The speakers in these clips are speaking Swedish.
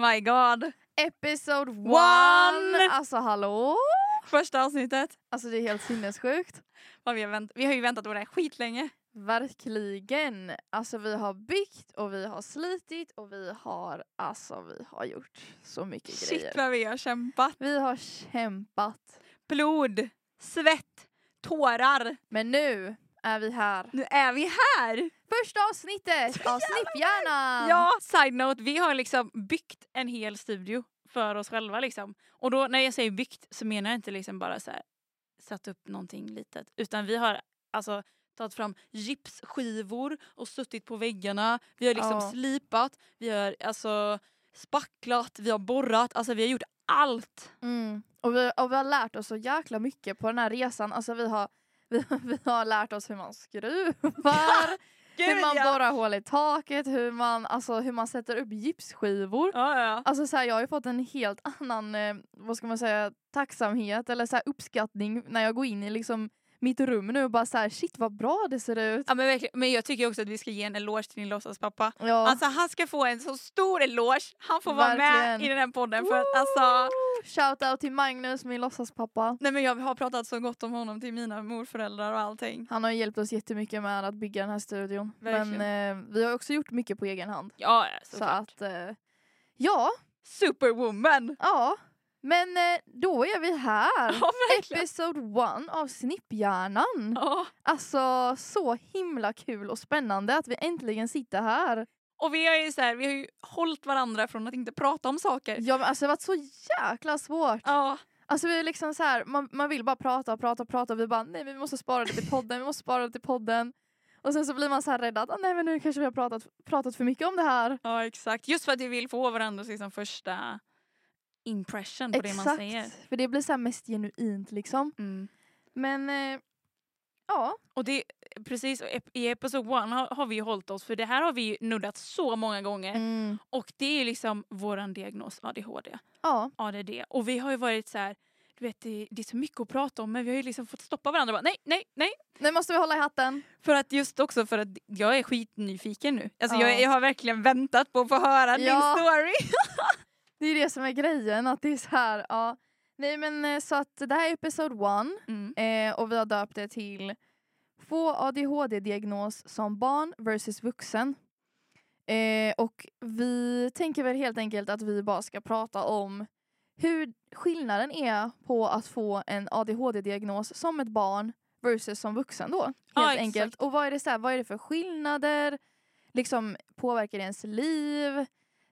My god. Episode One. one! Alltså hallå? Första avsnittet. Alltså det är helt sinnessjukt. Vad vi, har vänt- vi har ju väntat på det här skitlänge. Verkligen. Alltså vi har byggt och vi har slitit och vi har, alltså vi har gjort så mycket Shit grejer. vad vi har kämpat. Vi har kämpat. Blod, svett, tårar. Men nu är vi här. Nu är vi här! Första avsnittet av Snipphjärnan! Ja, side note, vi har liksom byggt en hel studio för oss själva liksom. Och då när jag säger byggt så menar jag inte liksom bara så här satt upp någonting litet. Utan vi har alltså tagit fram gipsskivor och suttit på väggarna. Vi har liksom Ja. slipat, vi har alltså spacklat, vi har borrat, alltså vi har gjort allt. Mm. Och, vi, och vi har lärt oss så jäkla mycket på den här resan. Alltså vi har, vi, vi har lärt oss hur man skruvar, hur man ja. borrar hål i taket, hur man, alltså, hur man sätter upp gipsskivor. Ja, ja. Alltså så här, jag har ju fått en helt annan, eh, vad ska man säga, tacksamhet eller så här, uppskattning när jag går in i liksom mitt rum nu och bara så här, shit vad bra det ser ut. ja men, verkligen. men jag tycker också att vi ska ge en eloge till din låtsaspappa. Ja. Alltså han ska få en så stor eloge. Han får vara med Verkligen. i den här podden för att alltså Shout out till Magnus, min låtsaspappa. Nej men jag har pratat så gott om honom till mina morföräldrar och allting. Han har hjälpt oss jättemycket med att bygga den här studion. Verkligen. Men eh, vi har också gjort mycket på egen hand. Ja, Så såklart. att, eh, ja, Superwoman! ja. Men eh, då är vi här. Ja. Episode one av Snipphjärnan. Ja. Alltså så himla kul och spännande att vi äntligen sitter här. Och vi har ju så här, vi har ju hållit varandra från att inte prata om saker. Ja men alltså det har varit så jäkla svårt. Ja, Alltså vi är liksom så här, man, man vill bara prata och prata och prata och vi bara nej men vi måste spara det till podden, vi måste spara det till podden. Och sen så blir man så här rädd att ah, nej men nu kanske vi har pratat, pratat för mycket om det här. ja exakt. Just för att vi vill få varandras liksom, första impression på det man säger. för det blir så mest genuint liksom. Mm. Men eh, ja, Och det, precis i episode one har, har vi ju hållit oss för det här har vi ju nuddat så många gånger. mm, Och det är ju liksom våran diagnos ADHD. ja, ADD. Och vi har ju varit så här, du vet det, det är så mycket att prata om men vi har ju liksom fått stoppa varandra bara, nej, nej, nej. nu måste vi hålla i hatten. För att just också för att jag är skitnyfiken nu. Alltså Ja. jag, jag har verkligen väntat på att få höra din Ja. story. Det är det som är grejen, att det är så här, ja. Nej men eh, så att det här är episode one Mm. eh, och vi har döpt det till Få ADHD-diagnos som barn versus vuxen. Eh, och vi tänker väl helt enkelt att vi bara ska prata om hur skillnaden är på att få en ADHD-diagnos som ett barn versus som vuxen då. Helt Ja, enkelt. Och vad är, det så här, vad är det för skillnader? Liksom påverkar det ens liv?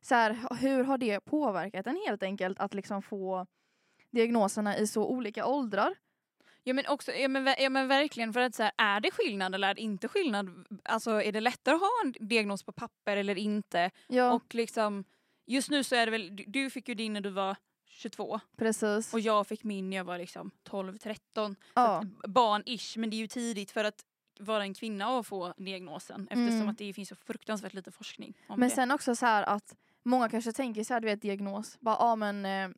Så här, hur har det påverkat en helt enkelt att liksom få diagnoserna i så olika åldrar? Ja men också, ja men, ja men verkligen för att så här, är det skillnad eller är det inte skillnad? Alltså är det lättare att ha en diagnos på papper eller inte? Ja, Och liksom, just nu så är det väl, du- du fick ju din när du var 22 precis. och jag fick min när jag var liksom 12-13. ja. Barn-ish men det är ju tidigt för att vara en kvinna och få diagnosen eftersom Mm. att det finns så fruktansvärt lite forskning Men det. sen också så här att många kanske tänker så här, du vet diagnos, bara ja men, eh,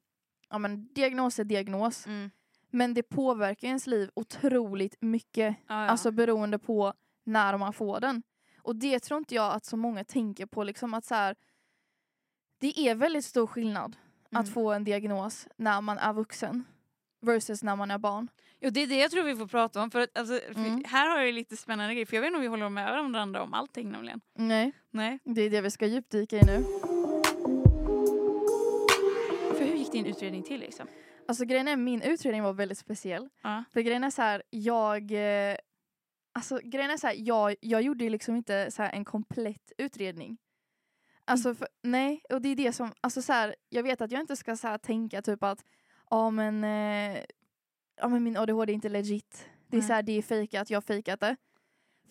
ja men diagnos är diagnos. Mm. Men det påverkar ens liv otroligt mycket, Ja, ja. alltså beroende på när man får den. Och det tror inte jag att så många tänker på liksom att så här, det är väldigt stor skillnad att Mm. få en diagnos när man är vuxen versus när man är barn. Jo, det är det jag tror vi får prata om för, att, alltså, för Mm. här har jag lite spännande grejer för jag vet inte om vi håller med varandra om allting nämligen. Nej, Nej. det är det vi ska djupdyka i nu. Gick din utredning till liksom? Alltså grejen är, min utredning var väldigt speciell. Ja. För grejen är så här, jag... eh, Alltså grejen är så här, jag, jag gjorde ju liksom inte så här en komplett utredning. Alltså för, nej, och det är det som, alltså så här, jag vet att jag inte ska så här tänka typ att, ja men, eh, ja men min ADHD är inte legit. Det är så här, det är fejkat, jag har fejkat det.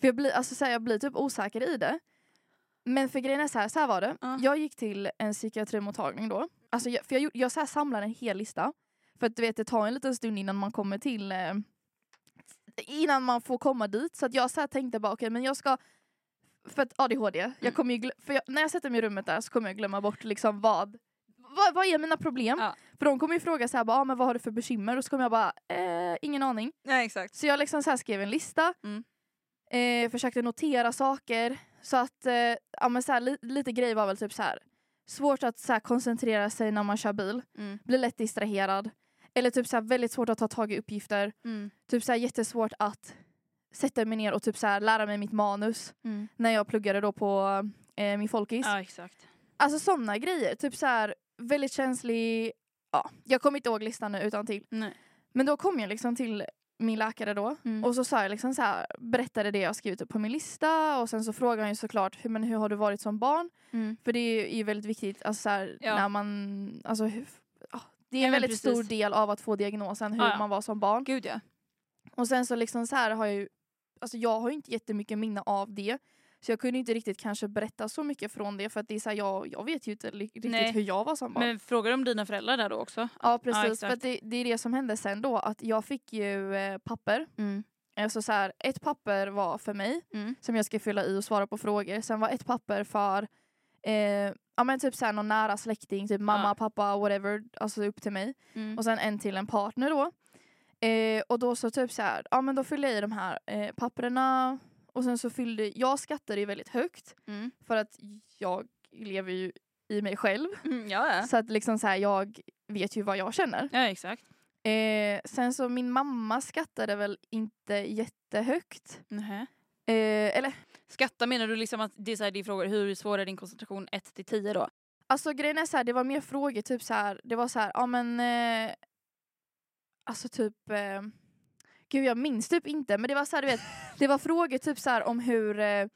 För jag blir, alltså så här, jag blir typ osäker i det. Men för grejen är så här, så här var det. Ja. Jag gick till en psykiatrimottagning då. Alltså jag, för jag, jag så här samlade en hel lista. För att du vet, det tar en liten stund innan man kommer till eh, innan man får komma dit. Så att jag så tänkte bara okej men jag ska för att ADHD, jag kommer ju för jag, när jag sätter mig i rummet där så kommer jag glömma bort liksom vad vad, vad är mina problem? Ja. För de kommer ju fråga så här, bara, ah, men vad har du för bekymmer? Och så kommer jag bara, eh, ingen aning. Nej exakt. Så jag liksom så skrev en lista, Mm. eh, försökte notera saker Så att, eh, ja men så här, li, lite grej var väl typ så här. Svårt att så här, koncentrera sig när man kör bil. Mm. Blir lätt distraherad. Eller typ så här, väldigt svårt att ta tag i uppgifter. Mm. Typ så här, jättesvårt att sätta mig ner och typ så här, lära mig mitt manus. Mm. När jag pluggade då på eh, min folkis. Ja exakt. Alltså sådana grejer. Typ så här, väldigt känslig. Ja, jag kommer inte ihåg listan nu utan till. Nej. Men då kom jag liksom till min läkare då. Mm. Och så sa jag liksom så här, berättade det jag skrivit upp på min lista. Och sen så frågade han ju såklart, hur, men hur har du varit som barn? Mm. För det är ju väldigt viktigt, alltså så här, Ja. när man, alltså hur, ja, det är en väldigt precis. stor del av att få diagnosen, hur Ja, ja. man var som barn. Gud ja. Och sen så liksom så här har jag ju, alltså jag har ju inte jättemycket minne av det. Så jag kunde inte riktigt kanske berätta så mycket från det för att det är så här, jag, jag vet ju inte riktigt Nej. hur jag var som barn. Men frågar du om dina föräldrar där då också? ja precis, exakt. för det, det är det som hände sen då, att jag fick ju eh, papper. Mm. Alltså så här, ett papper var för mig Mm. som jag ska fylla i och svara på frågor. Sen var ett papper för eh, ja, men typ så här, någon nära släkting, typ mamma, Ja. pappa, whatever, alltså upp till mig. Mm. Och sen en till en partner då. Eh, och då så typ så här, ja men då fyllde jag i de här eh, papperna och sen så fyllde, jag skattade ju väldigt högt Mm. för att jag lever ju i mig själv. Mm, ja. Så att liksom så här, jag vet ju vad jag känner. ja exakt. Eh, sen så min mamma skattade väl inte jättehögt. Nähä. Eh, eller Skatta menar du liksom att det är, så här, det är frågor hur svår är din koncentration 1 till 10 då? Alltså grejen är så här, det var mer frågor typ så här, det var så här, ja men eh, alltså typ eh, gud jag minns typ inte men det var så här, du vet, det var frågor typ så här om hur eh,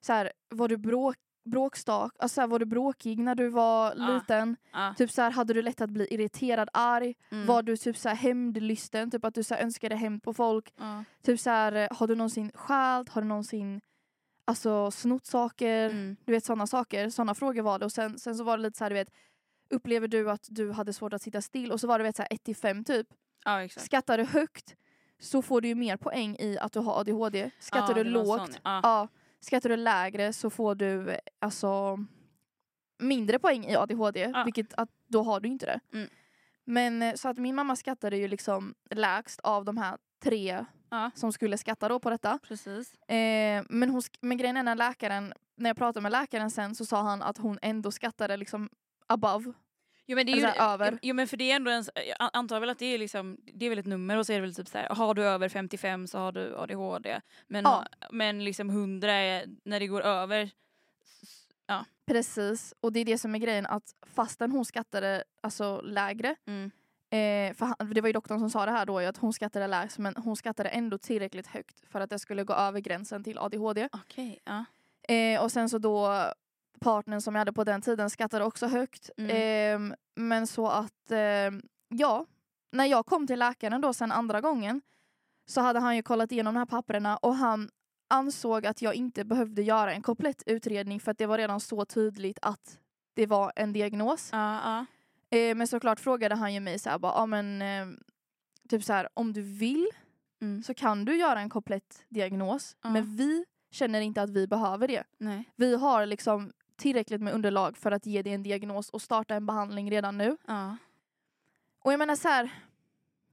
så här, var du bråk, bråkstak, alltså så här, var du bråkig när du var Ja. liten? Ja. Typ så här, hade du lätt att bli irriterad, arg? Mm. Var du typ så här hämndlysten, typ att du så här, önskade hämnd på folk? Ja. Typ så här, eh, har du någonsin stjält? Har du någonsin alltså snott saker? Mm. Du vet sådana saker, sådana frågor var det. Och sen, sen så var det lite så här, du vet, upplever du att du hade svårt att sitta still? Och så var det 1 till 5 typ. ja exakt. Skattar du högt så får du ju mer poäng i att du har ADHD. Skattar ja, du lågt, sån, ja. ja. Skattar du lägre så får du alltså mindre poäng i ADHD. Ja. Vilket att då har du inte det. Mm. Men eh, så att min mamma skattade ju liksom lägst av de här tre Ja. som skulle skatta då på detta. Eh, men, hon, men grejen är när läkaren, när jag pratade med läkaren sen så sa han att hon ändå skattade liksom above. Jo men det är ju, Alltså, över. Jo men för det är ändå en, jag antar väl att det är liksom, det är väl ett nummer och så är det väl typ så här, har du över 55 så har du ADHD. Men, Ja. men liksom 100 är, när det går över, ja. Precis, och det är det som är grejen att fastän hon skattade alltså lägre Mm. Eh, för han, det var ju doktorn som sa det här då, att hon skattade lägst men hon skattade ändå tillräckligt högt för att det skulle gå över gränsen till ADHD. Okej, ja. Eh, och sen så då partnern som jag hade på den tiden skattade också högt. Mm. Eh, men så att, eh, ja, när jag kom till läkaren då sen andra gången så hade han ju kollat igenom de här papperna och han ansåg att jag inte behövde göra en komplett utredning för att det var redan så tydligt att det var en diagnos. Ja, ja. Eh, men såklart frågade han ju mig så här, bara, men eh, typ så här, om du vill Mm. så kan du göra en komplett diagnos. Ja. Men vi känner inte att vi behöver det. Nej. Vi har liksom tillräckligt med underlag för att ge dig en diagnos och starta en behandling redan nu. Ja. Och jag menar så här,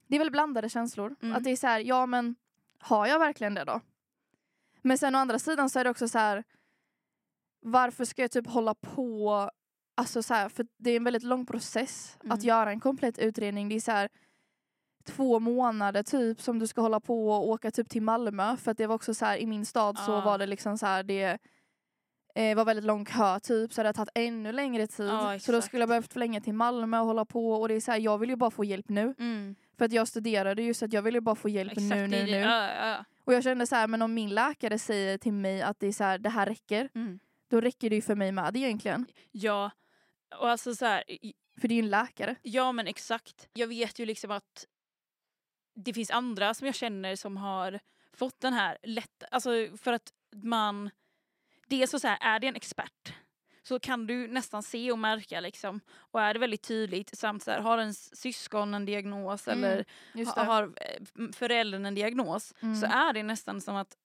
det är väl blandade känslor. Mm. Att det är så här, ja men har jag verkligen det då? Men sen å andra sidan så är det också så här, varför ska jag typ hålla på, alltså så här, för det är en väldigt lång process Mm. att göra en komplett utredning. Det är så här två månader typ som du ska hålla på och åka typ till Malmö för att det var också så här i min stad så Ah. var det liksom så här det eh, var väldigt lång kö typ så det hade tagit ännu längre tid. Ja, så då skulle jag behövt förlänga till Malmö och hålla på och det är så här, jag vill ju bara få hjälp nu. Mm. För att jag studerade ju så att jag ville bara få hjälp Exakt, nu, nu, nu. Ja, ja. Och jag kände så här, men om min läkare säger till mig att det är så här, det här räcker, Mm. då räcker det ju för mig med det egentligen. ja. Och alltså så här, För det är ju en läkare. Ja men exakt. Jag vet ju liksom att det finns andra som jag känner som har fått den här lätt, alltså för att man, dels så, så här, är det en expert så kan du nästan se och märka liksom. Och är det väldigt tydligt samt så här, har ens syskon en diagnos Mm, eller ha, har eh, föräldern en diagnos Mm. så är det nästan som att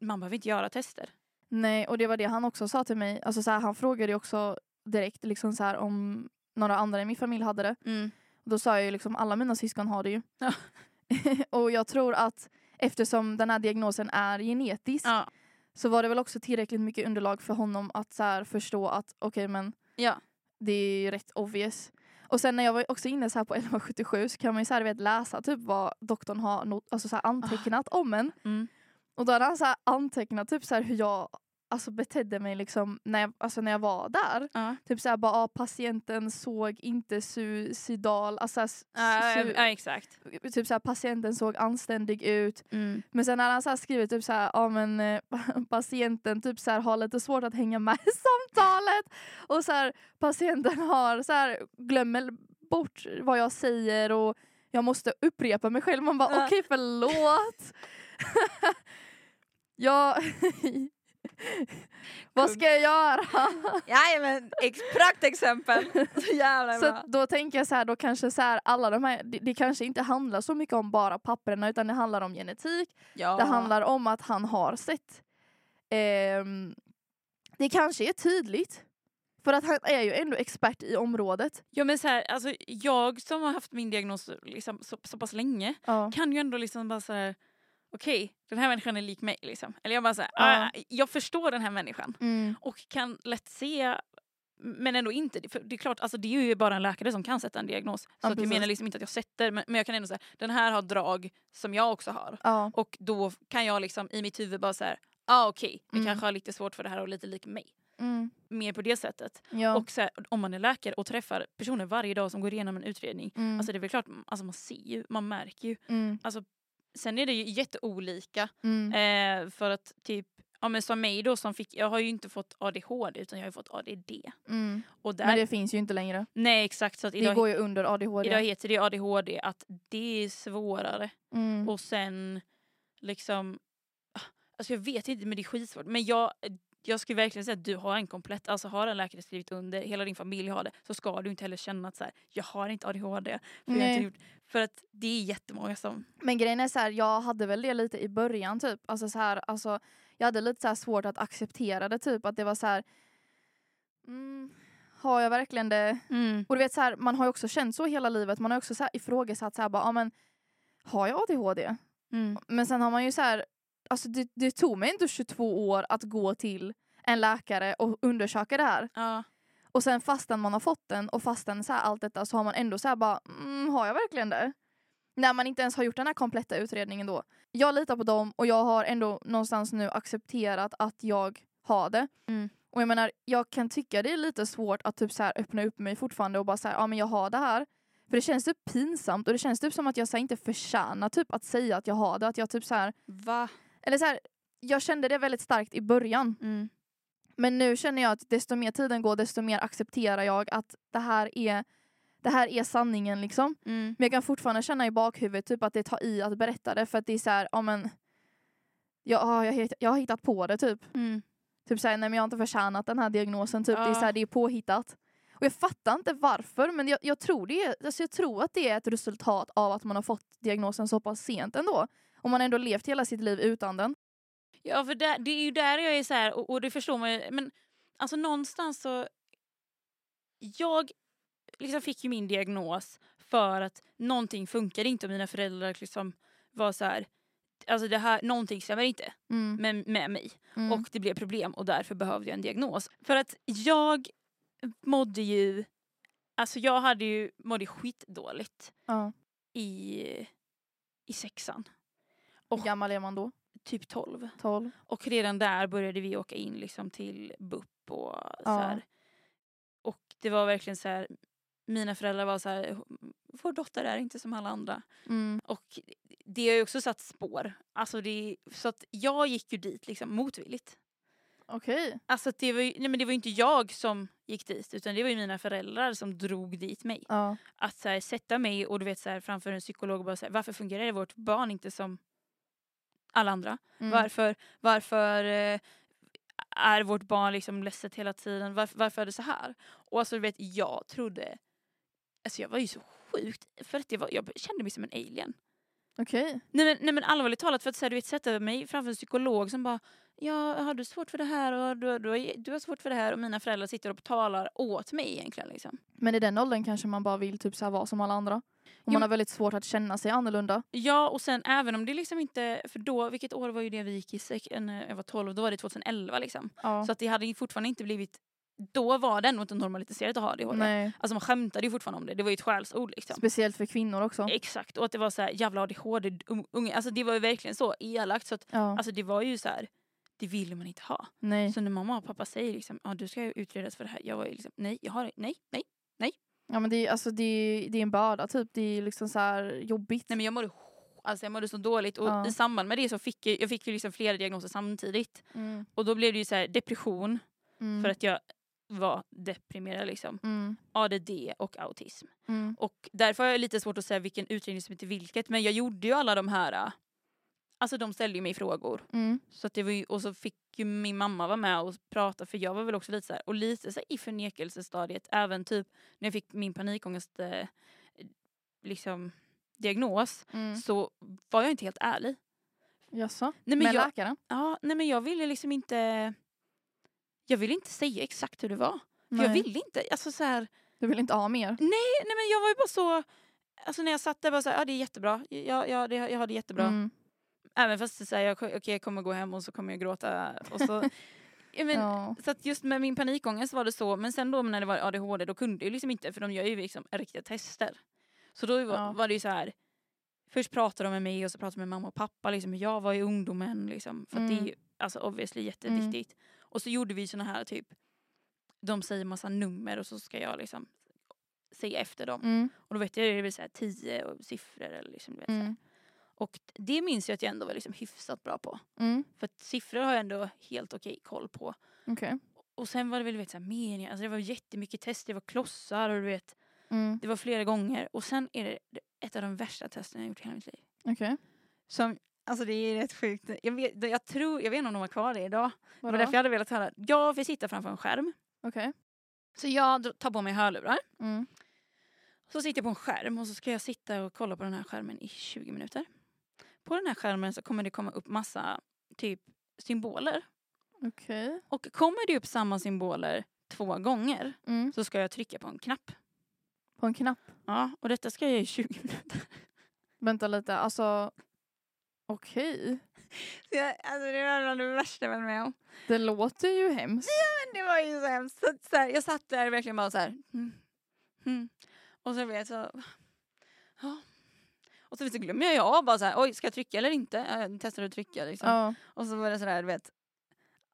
man behöver inte göra tester. Nej, och det var det han också sa till mig. Alltså så här, han frågade också direkt liksom så här, om några andra i min familj hade det. Mm. Då sa jag ju liksom alla mina syskon har det ju. Ja. och jag tror att eftersom den här diagnosen är genetisk Ja. Så var det väl också tillräckligt mycket underlag för honom att så förstå att okej men Ja. det är ju rätt obvious. Och sen när jag var också inne så här på 1177 så kan man ju så här, vet, läsa typ vad doktorn har not- alltså så här, antecknat om en. Mm. Och då hade han så antecknat typ så hur jag alltså, betedde mig liksom när jag, alltså, när jag var där. Ja. Typ såhär bara, ah, patienten såg inte suicidal, alltså su- ja, exakt. typ såhär patienten såg anständig ut. Mm. Men sen hade han så här skrivit typ såhär, ja men eh, patienten typ så här, har lite svårt att hänga med i samtalet. Och så här, patienten har så här, glömmer bort vad jag säger och jag måste upprepa mig själv. Man bara Ja. okej förlåt. jag... vad ska jag göra? Jajamän, ex- praktexempel. Så jävla Så bra. att då tänker jag så här, då kanske så här, alla de här, det, det kanske inte handlar så mycket om bara papperna utan det handlar om genetik, Ja. det handlar om att han har sett. Ehm, det kanske är tydligt. För att han är ju ändå expert i området. Ja men så här, alltså, jag som har haft min diagnos liksom, så, så pass länge Ja. kan ju ändå liksom bara så här. Okej den här människan är lik mig liksom. Eller jag bara så här. "Ah, jag förstår den här människan Mm. och kan lätt se men ändå inte. För det är klart, alltså, det är ju bara en läkare som kan sätta en diagnos. Så Ja, jag menar liksom inte att jag sätter men, men jag kan ändå säga den här har drag som jag också har. Ja. Och då kan jag liksom i mitt huvud bara här, ah okej, vi Mm. kanske har lite svårt för det här och lite lik mig. Mm. Mer på det sättet. Ja. Och här, om man är läkare och träffar personer varje dag som går igenom en utredning. mm. Alltså det är väl klart, alltså man ser ju, man märker ju. mm. Sen är det ju jätteolika. Mm. Eh, för att typ, ja men som mig då som fick, jag har ju inte fått ADHD utan jag har ju fått ADD. Mm. Och där, Men det finns ju inte längre. nej exakt så att Det idag, går ju under ADHD. idag heter det ADHD att det är svårare. Mm. Och sen liksom, ah, alltså jag vet inte men det är skitsvårt. Men jag, jag skulle verkligen säga att du har en komplett, alltså har en läkare skrivit under, hela din familj har det, så ska du inte heller känna att så här, jag har inte ADHD. För, jag inte gjort, för att det är jättemånga som, Men grejen är så här, jag hade väl det lite i början typ. Alltså så här, alltså, jag hade lite så svårt att acceptera det typ. Att det var så här. Mm, har jag verkligen det? Och du vet så här, man har ju också känt så hela livet. Man har också så här ifrågasatt så här, bara, ja, men, har jag ADHD? Mm. Men sen har man ju så här, alltså det, det tog mig inte 22 år att gå till en läkare och undersöka det här. Ja. Och sen fastän man har fått den och fastän så här allt detta så har man ändå så här bara, mm, har jag verkligen det? När man inte ens har gjort den här kompletta utredningen då. Jag litar på dem och jag har ändå någonstans nu accepterat att jag har det. Mm. Och jag menar, jag kan tycka det är lite svårt att typ så här öppna upp mig fortfarande och bara säga, ja men jag har det här. För det känns typ pinsamt och det känns typ som att jag så här, inte förtjänar typ att säga att jag har det. Att jag typ så här, Va? Eller så här, jag kände det väldigt starkt i början. Mm. Men nu känner jag att desto mer tiden går desto mer accepterar jag att det här är, det här är sanningen liksom. Mm. Men jag kan fortfarande känna i bakhuvudet typ att det tar i att berätta det för att det är så här, ja men jag, ja, jag, jag har hittat på det typ. Mm. Typ såhär, nej men jag har inte förtjänat den här diagnosen, typ. det, är Ja. så här, det är påhittat. Och jag fattar inte varför men jag, jag, tror det är, alltså jag tror att det är ett resultat av att man har fått diagnosen så pass sent ändå. Om man ändå levt hela sitt liv utan den. Ja för där, det är ju där jag är så här, och, och det förstår man ju, men alltså någonstans så... Jag liksom fick ju min diagnos för att någonting funkade inte och mina föräldrar liksom var så här, alltså det här, någonting stämmer inte Mm. med, med mig. Mm. Och det blev problem och därför behövde jag en diagnos. För att jag mådde ju, alltså jag hade ju, mådde skitdåligt ja. i, i sexan. Och- gammal är man då? Typ 12. 12? Och redan där började vi åka in liksom till BUP och så här. Och det var verkligen så här, mina föräldrar var så här, vår dotter är inte som alla andra. Mm. Och det har ju också satt spår. Alltså det, så att jag gick ju dit liksom motvilligt. Okej. Alltså att det var ju, nej men det var inte jag som gick dit utan det var ju mina föräldrar som drog dit mig. Ja. Att så här, sätta mig och du vet så här, framför en psykolog och bara säga varför fungerar vårt barn inte som alla andra? Mm. Varför, varför eh, är vårt barn liksom ledset hela tiden? Varför, varför är det så här? Och alltså du vet, jag trodde... Alltså jag var ju så sjukt... För att det var, jag kände mig som en alien. Okej. Nej men, nej men allvarligt talat, för att här, du vet, sätta mig framför en psykolog som bara Ja, har du svårt för det här och du, du, du har svårt för det här och mina föräldrar sitter och talar åt mig egentligen. Liksom. Men i den åldern kanske man bara vill typ så här vara som alla andra. Och Jo, man har väldigt svårt att känna sig annorlunda. Ja, och sen även om det liksom inte, för då, vilket år var ju det vi gick i, när jag var 12, då var det 2011 liksom. Ja. Så att det hade fortfarande inte blivit, då var det ändå inte normaliserat att ha ADHD. Nej. Alltså man skämtade ju fortfarande om det, det var ju ett skällsord liksom. Speciellt för kvinnor också. Exakt, och att det var så här jävla ADHD, un- unge, alltså det var ju verkligen så elakt så att Ja. alltså det var ju så här, det vill man inte ha. Nej. Så när mamma och pappa säger liksom, ja du ska utredas för det här, jag var ju liksom, nej, jag har nej, nej. Ja men det är, alltså, det är, det är en börda typ. Det är liksom så här jobbigt. Nej men jag mådde, alltså jag mådde så dåligt och Ja. i samband med det så fick jag, jag fick ju liksom flera diagnoser samtidigt. Mm. Och då blev det ju så här depression Mm. för att jag var deprimerad liksom. Mm. ADD och autism. Mm. Och därför har jag lite svårt att säga vilken utredning som heter vilket men jag gjorde ju alla de här, äh, alltså de ställde ju mig frågor. Mm. Så att det var ju, och så fick ju min mamma vara med och prata för jag var väl också lite så här, och lite så här, i förnekelsestadiet även typ när jag fick min panikångest eh, liksom diagnos Mm. så var jag inte helt ärlig. Jaså? Nej, men Med jag, läkaren? ja, nej men jag ville liksom inte jag ville inte säga exakt hur det var. För jag ville inte, alltså så här, Du vill inte ha mer? nej, nej men jag var ju bara så, alltså när jag satt där bara så här, ja det är jättebra, ja, ja det, jag har det jättebra. Mm. Även fast det säger jag, okej jag kommer gå hem och så kommer jag gråta. Och så, ja, men, ja. Så att just med min panikångest var det så, men sen då när det var ADHD då kunde jag liksom inte för de gör ju liksom riktiga tester. Så då var, Ja. var det ju så här. Först pratade de med mig och så pratade de med mamma och pappa liksom, jag var i ungdomen. Liksom, för att det är Mm. ju alltså, obviously jätteviktigt. Och så gjorde vi såna här typ, de säger massa nummer och så ska jag liksom säga efter dem. Mm. Och då vet jag det är väl så här tio och siffror eller liksom, du vet. Mm. Och det minns jag att jag ändå var liksom hyfsat bra på. Mm. För att siffror har jag ändå helt okej koll på. Okej. Och sen var det väl vet, så här, meningar, alltså det var jättemycket test, det var klossar och du vet, Mm. det var flera gånger. Och sen är det ett av de värsta testen jag gjort i hela mitt liv. Okej. Som, alltså det är rätt sjukt. Jag vet, jag tror, jag vet inte om de har kvar det idag. Det var Vadå? därför jag hade velat höra. Jag vill sitta framför en skärm. Okej. Så jag tar på mig hörlurar. Mm. Så sitter jag på en skärm och så ska jag sitta och kolla på den här skärmen i 20 minuter. På den här skärmen så kommer det komma upp massa typ symboler. Okej. Och kommer det upp samma symboler två gånger Mm. så ska jag trycka på en knapp. På en knapp. Ja, och detta ska jag göra i 20 minuter. Vänta lite, alltså. Okej. Så jag, alltså det var bland det värsta jag varit med om. Det låter ju hemskt. Men det var ju så hemskt. Så, så här, jag satt där verkligen bara så här. Mm, mm. Och så vet jag så. Ja. Och så, så glömmer jag av bara så här, oj ska jag trycka eller inte? Jag testade att trycka liksom. Ja. Och så var det sådär, du vet.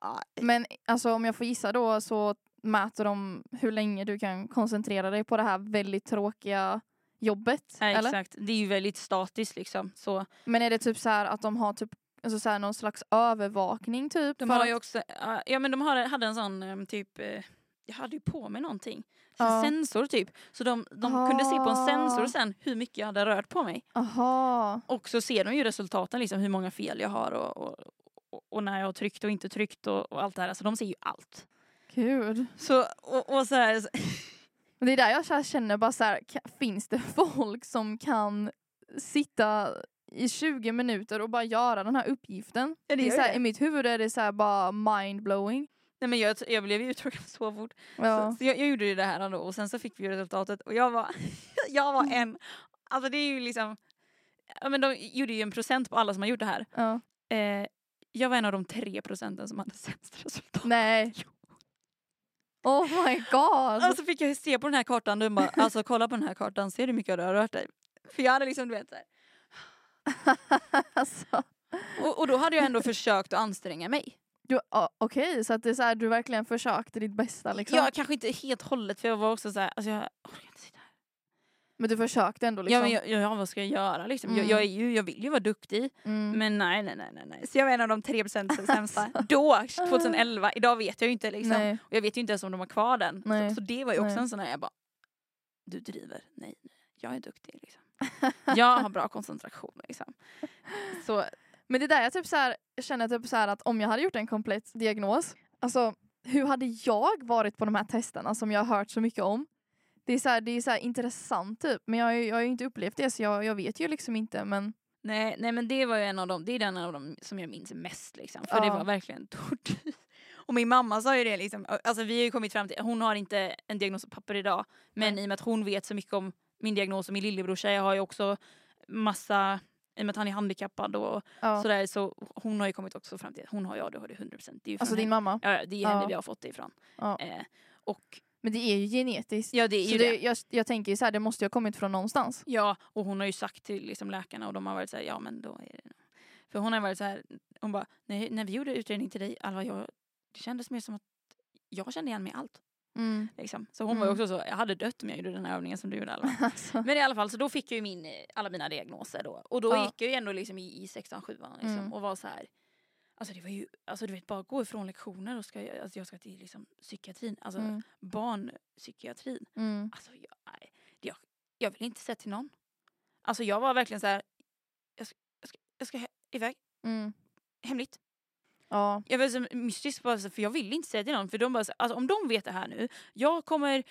Ja, Men alltså om jag får gissa då så mäter de hur länge du kan koncentrera dig på det här väldigt tråkiga jobbet. nej, eller? exakt. Det är ju väldigt statiskt liksom. Så Men är det typ så här att de har typ alltså så här någon slags övervakning typ? de har att- ju också, ja ja, men de har, hade en sån em, typ, eh, jag hade ju på mig någonting. Ja. Sensor typ. Så de, de kunde se på en Ah. sensor sen hur mycket jag hade rört på mig. Aha. Och så ser de ju resultaten, liksom, hur många fel jag har och, och, och, när jag har tryckt och inte tryckt och, och allt det här. Alltså de ser ju allt. Gud. Så, och, och så här, Men det är där jag så känner bara så här, finns det folk som kan sitta i 20 minuter och bara göra den här uppgiften? Ja, det det är så här. I mitt huvud är det så bara mindblowing. nej men jag, jag blev ju uttråkad så fort. Ja. Så, så jag, jag gjorde det här ändå och sen så fick vi resultatet och jag var, jag var en, alltså det är ju liksom, ja men de gjorde ju en procent på alla som har gjort det här. Ja. Eh, jag var en av de tre procenten som hade sämst resultat. Nej. Oh my god. Och så fick jag se på den här kartan, du bara, alltså kolla på den här kartan, ser du hur mycket du har rört dig? För jag hade liksom, du vet så här, alltså, och, och då hade jag ändå försökt att anstränga mig. du, ja, Okej, så att det är så här, du verkligen försökte ditt bästa liksom. Jag kanske inte helt hållet för jag var också så här, alltså jag orkar inte sitta. Men du försökte ändå liksom. Ja, men jag, ja, vad ska jag göra liksom? Jag, Mm. jag, är ju, jag vill ju vara duktig. mm. Men nej, nej, nej, nej. Så jag var en av de tre procenten sämsta. Då, 2011. Idag vet jag ju inte liksom. Nej. Och jag vet ju inte ens om de har kvar den. Så, så det var ju också Nej. en sån här, jag bara, du driver. Nej, nej. Jag är duktig liksom. Jag har bra koncentration liksom. Så Men det där jag typ så här, jag känner typ så här att om jag hade gjort en komplett diagnos, alltså hur hade jag varit på de här testerna som jag har hört så mycket om? Det är så här, det är så intressant typ, men jag, jag har ju inte upplevt det så jag, jag vet ju liksom inte men Nej, nej men det var ju en av dem, det är den av dem som jag minns mest liksom. För det Ja. var verkligen tortyr. Och min mamma sa ju det liksom, alltså vi har ju kommit fram till, hon har inte en diagnos på papper idag. Men Nej. i och med att hon vet så mycket om min diagnos och min lillebrorsa, jag har ju också massa, i och med att han är handikappad och Ja. sådär så hon har ju kommit också fram till hon har ju ADHD 100%. Det är ju Alltså din henne. mamma. Ja, det är henne Ja. vi har fått det ifrån. Ja. Eh, och Men det är ju genetiskt. ja det är Så ju det, det. Jag, jag tänker ju så här, det måste ju ha kommit från någonstans. Ja, och hon har ju sagt till liksom, läkarna och de har varit så här, ja men då är det. För hon har varit så här, hon bara, nej, när vi gjorde utredning till dig, Alva, jag, det kändes mer som att jag kände igen mig i allt. Mm. Liksom. Så hon var Mm. också så, jag hade dött om jag gjorde den här övningen som du gjorde Alva. Alltså. Men i alla fall, så då fick jag ju min, eh, alla mina diagnoser då. Och då Ja. gick jag ju ändå liksom i, i sexan, sjuan liksom, Mm. och var så här. Alltså det var ju, alltså du vet bara gå ifrån lektioner och ska, alltså jag ska till liksom psykiatrin, alltså Mm. barnpsykiatrin. Mm. Alltså jag, jag, jag vill inte säga till någon. Alltså jag var verkligen så här. Jag ska, jag ska, jag ska iväg, Mm. hemligt. Ja. Jag var så mystisk för jag ville inte säga till någon för de bara så, alltså om de vet det här nu, jag kommer,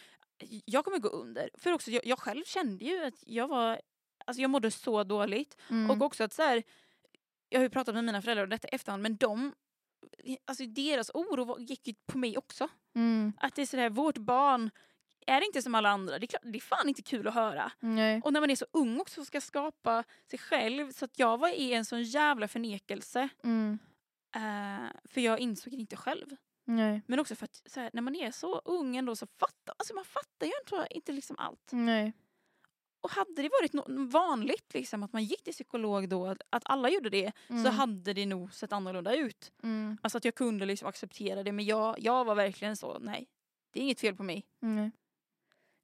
jag kommer gå under. För också jag, jag själv kände ju att jag var, alltså jag mådde så dåligt. Mm. Och också att så här, jag har ju pratat med mina föräldrar om detta i efterhand men de, alltså deras oro gick ju på mig också. Mm. Att det är sådär, vårt barn är inte som alla andra. Det är, klart, det är fan inte kul att höra. Nej. Och när man är så ung också och ska skapa sig själv. Så att jag var i en sån jävla förnekelse. Mm. Eh, för jag insåg det inte själv. Nej. Men också för att här, när man är så ung ändå så fattar alltså man fattar ju inte, inte liksom allt. Nej. Och hade det varit no- vanligt liksom, att man gick till psykolog då, att, att alla gjorde det, så Mm. hade det nog sett annorlunda ut. Mm. Alltså att jag kunde liksom acceptera det. Men jag, jag var verkligen så, nej. Det är inget fel på mig. Nej.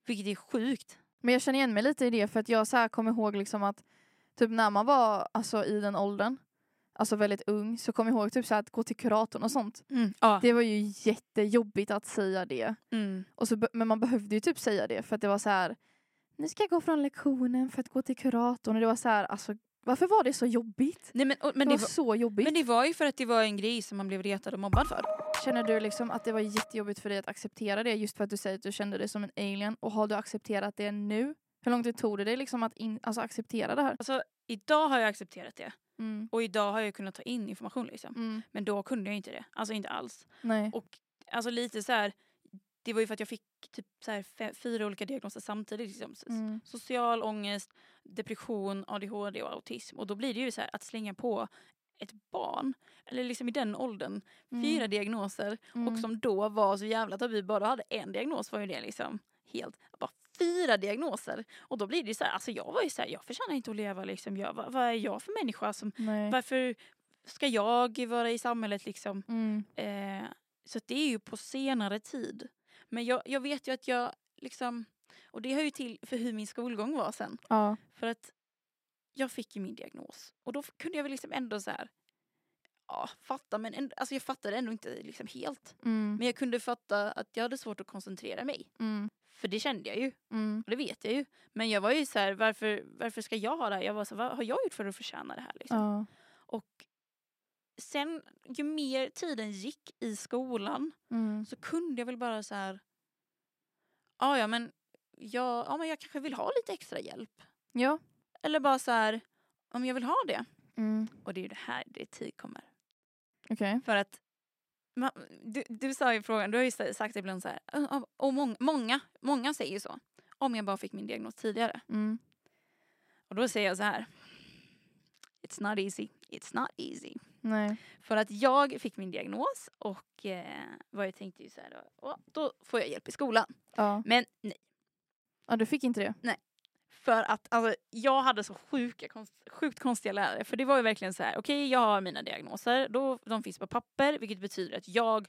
Vilket är sjukt. Men jag känner igen mig lite i det för att jag så här kommer ihåg liksom att typ när man var alltså, i den åldern, alltså väldigt ung, så kommer jag ihåg typ så att gå till kuratorn och sånt. Ja. Det var ju jättejobbigt att säga det. Mm. Och så, men man behövde ju typ säga det för att det var så här. Nu ska jag gå från lektionen för att gå till kuratorn. Och det var så här, alltså, varför var det så jobbigt? Nej, men, och, men, det det var så jobbigt. men det var ju för att det var en grej som man blev retad och mobbad för. Känner du liksom att det var jättejobbigt för dig att acceptera det just för att du säger att du kände dig som en alien? Och har du accepterat det nu? Hur lång tid tog det dig liksom att in, alltså acceptera det här? Alltså, idag har jag accepterat det. Mm. Och idag har jag kunnat ta in information. Liksom. Mm. Men då kunde jag inte det. Alltså inte alls. Nej. Och alltså lite så här. Det var ju för att jag fick typ så här fyra olika diagnoser samtidigt. Liksom. Mm. Social ångest, depression, ADHD och autism. Och då blir det ju så här att slänga på ett barn, eller liksom i den åldern, Mm. fyra diagnoser. Mm. Och som då var så jävla tabu, bara hade en diagnos var ju det liksom helt, bara fyra diagnoser. Och då blir det så här, alltså jag var ju så här, jag förtjänar inte att leva liksom, jag, vad, vad är jag för människa som, Nej. varför ska jag vara i samhället liksom? Mm. Eh, så att det är ju på senare tid. Men jag, jag vet ju att jag liksom, och det hör ju till för hur min skolgång var sen. Ja. För att jag fick ju min diagnos och då kunde jag väl liksom ändå så här, ja fatta men ändå, alltså jag fattade ändå inte liksom helt. Mm. Men jag kunde fatta att jag hade svårt att koncentrera mig. Mm. För det kände jag ju, Mm. och det vet jag ju. Men jag var ju så här, varför, varför ska jag ha det här? Jag var så vad har jag gjort för att förtjäna det här? Liksom? Ja. Och sen ju mer tiden gick i skolan Mm. så kunde jag väl bara så här, "Ja, ja men jag, ja men jag kanske vill ha lite extra hjälp. Ja. Eller bara så här, om jag vill ha det. Mm. Och det är ju det här det tid kommer. Okej. För att man, du, du sa ju frågan, du har ju sa- sagt ibland så här, "Ja, och många, många, många säger ju så. Om jag bara fick min diagnos tidigare. Mm. Och då säger jag så här. It's not easy. It's not easy. Nej. För att jag fick min diagnos och eh, vad jag tänkte ju så här, då, då får jag hjälp i skolan. Ja. Men nej. ja, du fick inte det? För att alltså, jag hade så sjuka, konst, sjukt konstiga lärare. För det var ju verkligen så här, okej jag har mina diagnoser, då, de finns på papper vilket betyder att jag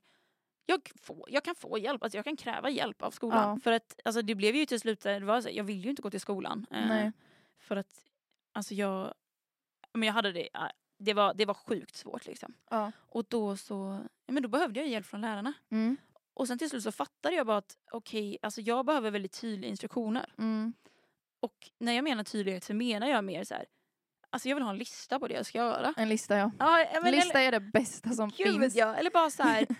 jag, får, jag kan få hjälp, alltså jag kan kräva hjälp av skolan. Ja. För att alltså, det blev ju till slut, det var så här, jag ville ju inte gå till skolan. eh, Nej. För att alltså jag, men jag hade det, det var, det var sjukt svårt liksom. Ja. Och då så, ja, men då behövde jag hjälp från lärarna. Mm. Och sen till slut så fattade jag bara att okej, alltså jag behöver väldigt tydliga instruktioner. Mm. Och när jag menar tydlighet så menar jag mer så här. Alltså jag vill ha en lista på det jag ska göra. En lista ja. Ja, men, lista eller, är det bästa som gud, finns. ja, eller bara så här.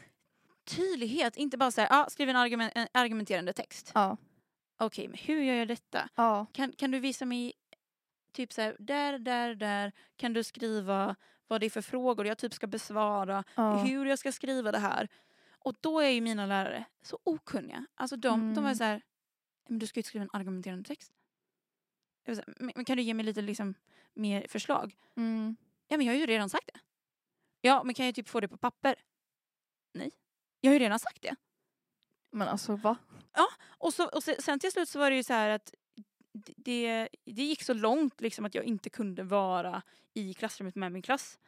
tydlighet, inte bara så här, ah, skriv en, argument, en argumenterande text. Ja. Okej, men hur gör jag detta? Ja. Kan, kan du visa mig typ så här, där, där, där kan du skriva vad det är för frågor jag typ ska besvara, Ja. hur jag ska skriva det här. Och då är ju mina lärare så okunniga. Alltså de, de var Mm. så här, men du ska ju skriva en argumenterande text. Jag var så här, men, kan du ge mig lite liksom, mer förslag? Mm. Ja men jag har ju redan sagt det. Ja men kan jag typ få det på papper? Nej. Jag har ju redan sagt det. Men alltså va? Och, så, och se- sen till slut så var det ju så här att det, det gick så långt liksom att jag inte kunde vara i klassrummet med min klass.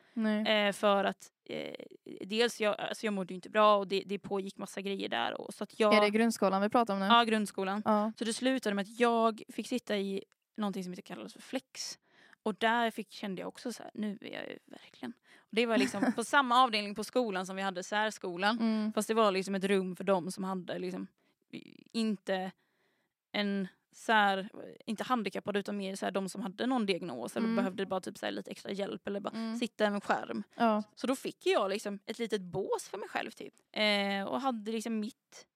Eh, för att eh, dels jag, alltså jag mådde ju inte bra och det, det pågick massa grejer där. Och, så att jag, Är det grundskolan vi pratar om nu? ja, grundskolan. Ja. Så det slutade med att jag fick sitta i någonting som heter kallas för flex. Och där fick, kände jag också så här, nu är jag verkligen... Och det var liksom på samma avdelning på skolan som vi hade särskolan. Mm. Fast det var liksom ett rum för dem som hade liksom inte en sär, inte handikappade utan mer så här, de som hade någon diagnos eller Mm. behövde bara typ så här, lite extra hjälp eller bara Mm. sitta med en skärm. Ja. Så då fick jag liksom ett litet bås för mig själv typ. Eh, och hade liksom mitt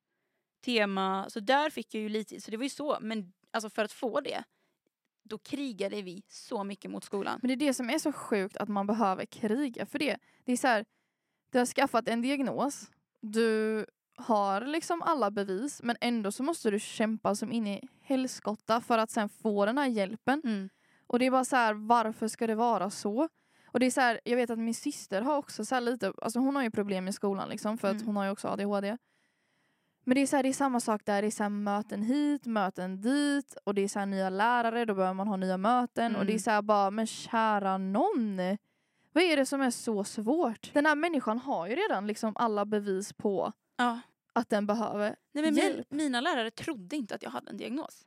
tema, så där fick jag ju lite, så det var ju så. Men alltså för att få det, då krigade vi så mycket mot skolan. Men det är det som är så sjukt att man behöver kriga för det. Det är så här, du har skaffat en diagnos, du har liksom alla bevis men ändå så måste du kämpa som in i helskotta för att sen få den här hjälpen. Mm. Och det är bara så här, varför ska det vara så? Och det är så här, jag vet att min syster har också så här lite, alltså hon har ju problem i skolan liksom för att Mm. hon har ju också ADHD. Men det är, så här, det är samma sak där, det är så möten hit, möten dit och det är så nya lärare, då behöver man ha nya möten och det är Mm. så här bara, men kära någon. Vad är det som är så svårt? Den här människan har ju redan liksom alla bevis på Ja. att den behöver Nej, men min, Hjälp. mina lärare trodde inte att jag hade en diagnos.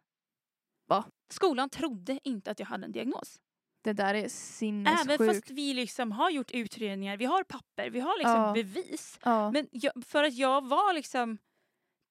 Va? Skolan trodde inte att jag hade en diagnos. Det där är Även sinnessjukt. fast vi liksom har gjort utredningar, vi har papper, vi har liksom Ja. bevis. Ja. Men jag, för att jag var liksom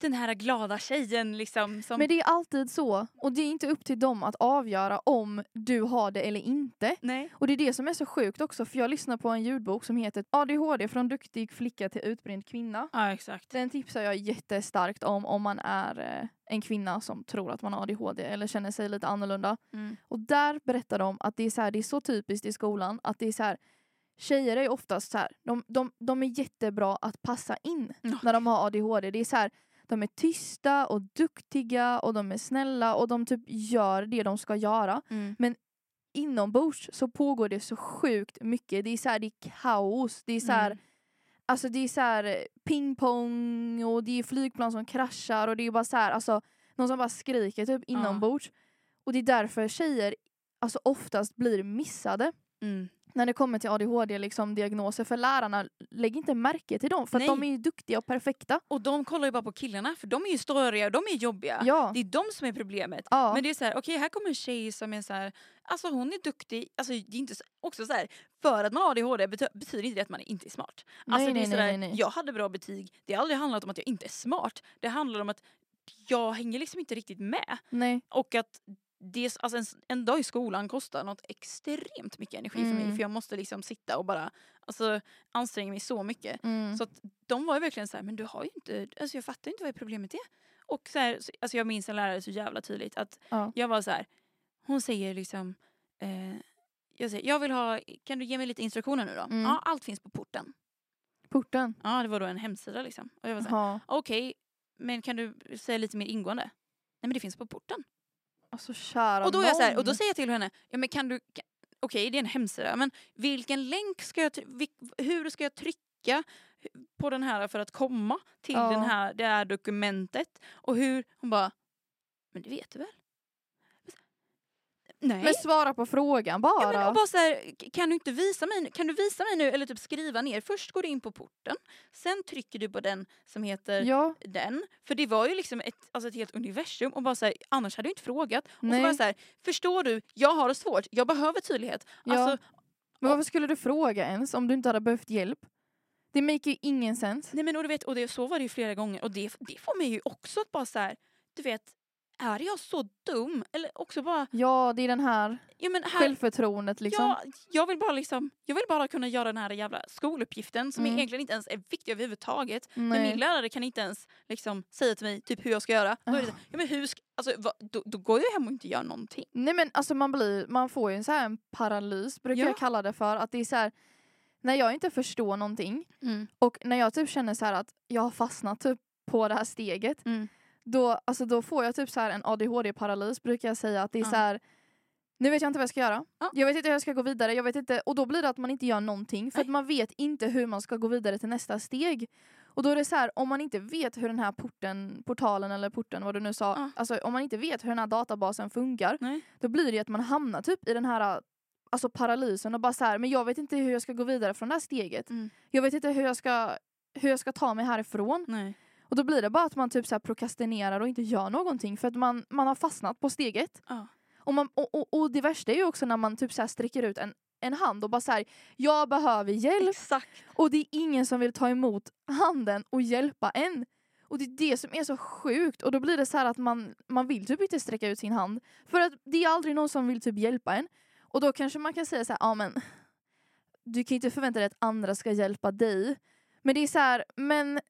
den här glada tjejen liksom som... Men det är alltid så. Och det är inte upp till dem att avgöra om du har det eller inte. Nej. Och det är det som är så sjukt också för jag lyssnar på en ljudbok som heter ADHD från duktig flicka till utbränd kvinna. Ja exakt. Den tipsar jag jättestarkt om om man är eh, en kvinna som tror att man har ADHD eller känner sig lite annorlunda. Mm. Och där berättar de att det är så, här, det är så typiskt i skolan att det är så här Tjejer är oftast så här, de, de, de är jättebra att passa in när de har ADHD. Det är så här, de är tysta och duktiga och de är snälla och de typ gör det de ska göra. Mm. Inombords så pågår det så sjukt mycket. Det är så här, det är kaos. Det är så här, Mm. Alltså det är så här eh, pingpong och det är flygplan som kraschar och det är bara så här, alltså någon som bara skriker typ inombords. Och det är därför tjejer alltså oftast blir missade Mm. När det kommer till ADHD liksom för lärarna lägger inte märke till dem för de är ju duktiga och perfekta. Och de kollar ju bara på killarna för de är ju störiga och de är jobbiga. Ja. Det är de som är problemet. ja. Men det är så här, okej här kommer en tjej som är så här, alltså hon är duktig, alltså det är inte så, också så här, för att man har ADHD bety- betyder inte det att man inte är smart. Alltså Nej, det är nej, så nej, nej. jag hade bra betyg, det har aldrig handlat om att jag inte är smart. Det handlar om att jag hänger liksom inte riktigt med. Nej. Och att det, alltså en, en dag i skolan kostar något extremt mycket energi för mig Mm. för jag måste liksom sitta och bara alltså, anstränga mig så mycket. Mm. Så att de var ju verkligen så här, men du har ju inte, alltså jag fattar inte vad problemet är. Och så här, så- alltså jag minns en lärare så jävla tydligt att Ja. jag var så här, hon säger liksom, eh, jag säger, jag vill ha, kan du ge mig lite instruktioner nu då? Mm. Ja, allt finns på porten. Porten. Ja, det var då en hemsida liksom. Och jag var så här, Ja. okej, men kan du säga lite mer ingående? Nej men det finns på porten. Alltså kära Och då, är jag så här, och då säger jag till henne, ja men kan du, kan, okej det är en hemsida, men vilken länk ska jag, vilk, hur ska jag trycka på den här för att komma till Ja. den här, det här dokumentet? Och hur, hon bara, men det vet du väl? Nej. Men svara på frågan bara. Ja, men och bara så här, kan du inte visa mig, nu- kan du visa mig nu eller typ skriva ner. Först går du in på porten, sen trycker du på den som heter ja. den. För det var ju liksom ett, alltså ett helt universum och bara så här, annars hade jag inte frågat. Och så jag så här, förstår du, jag har det svårt, jag behöver tydlighet. Ja. Alltså, Men varför skulle du fråga ens om du inte hade behövt hjälp? Det make ju ingen sens. nej men och du vet, och det, så var det ju flera gånger och det, det får mig ju också att bara så här, du vet, är jag så dum? Eller också bara, Ja, det är den här ja men här, självförtroendet liksom. Ja, jag vill bara liksom, jag vill bara kunna göra den här jävla skoluppgiften som Mm. egentligen inte ens är viktig överhuvudtaget. Men Nej. min lärare kan inte ens liksom säga till mig typ hur jag ska göra. Så, ja, men hur ska, alltså, vad, då, då går jag hem och inte gör någonting. Nej men alltså man blir, man får ju en så här en paralys brukar Ja. jag kalla det för. Att det är så här, när jag inte förstår någonting och när jag typ känner så att jag har fastnat typ på det här steget. Mm. Då, alltså då får jag typ så här en ADHD-paralys brukar jag säga. Att det är Ja. så här, nu vet jag inte vad jag ska göra. Ja. Jag vet inte hur jag ska gå vidare. Jag vet inte, och då blir det att man inte gör någonting. För att man vet inte hur man ska gå vidare till nästa steg. Och då är det så här, om man inte vet hur den här porten, portalen eller porten, vad du nu sa, Ja. alltså om man inte vet hur den här databasen funkar, Nej. då blir det att man hamnar typ i den här alltså paralysen och bara så här, men jag vet inte hur jag ska gå vidare från det här steget. Mm. Jag vet inte hur jag ska, hur jag ska ta mig härifrån. Nej. Och då blir det bara att man typ så här prokrastinerar och inte gör någonting för att man, man har fastnat på steget. Ja. Och, man, och, och, och det värsta är ju också när man typ så här sträcker ut en, en hand och bara säger jag behöver hjälp Exakt. och det är ingen som vill ta emot handen och hjälpa en. Och det är det som är så sjukt och då blir det så här att man, man vill typ inte sträcka ut sin hand för att det är aldrig någon som vill typ hjälpa en. Och då kanske man kan säga så här, ja men du kan inte förvänta dig att andra ska hjälpa dig. Men det är så här, men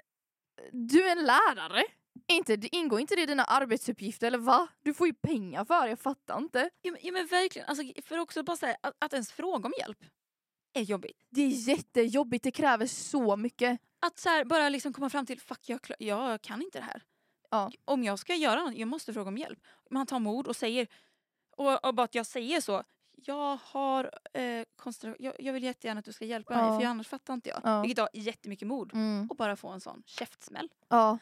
du är en lärare. Inte, det ingår inte det i dina arbetsuppgifter eller va? Du får ju pengar för det, jag fattar inte. Ja, men, ja men verkligen, alltså, för också bara säga att, att ens fråga om hjälp är jobbigt. Det är jättejobbigt, det kräver så mycket. Att så här, bara liksom komma fram till, fuck jag, jag kan inte det här. Ja. Om jag ska göra något, jag måste fråga om hjälp. Man tar mod och säger, och, och bara att jag säger så, jag har eh, jag, jag vill jättegärna att du ska hjälpa Ja. mig för annars fattar inte jag. Ja. Vilket har jättemycket mod. Mm. Och bara få en sån käftsmäll. Ja.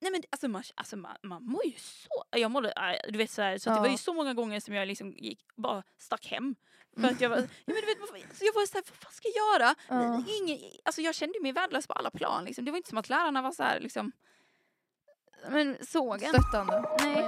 Nej men alltså man, alltså man, man mår ju så... Jag mådde, äh, du vet så, här, så att det Ja. var ju så många gånger som jag liksom gick, bara stack hem. För att jag var, ja, men du vet, så jag var såhär, vad fan ska jag göra? Ja. Ingen, alltså jag kände mig värdelös på alla plan. Liksom. Det var inte som att lärarna var så här, liksom, men såg en. Stöttande. Nej.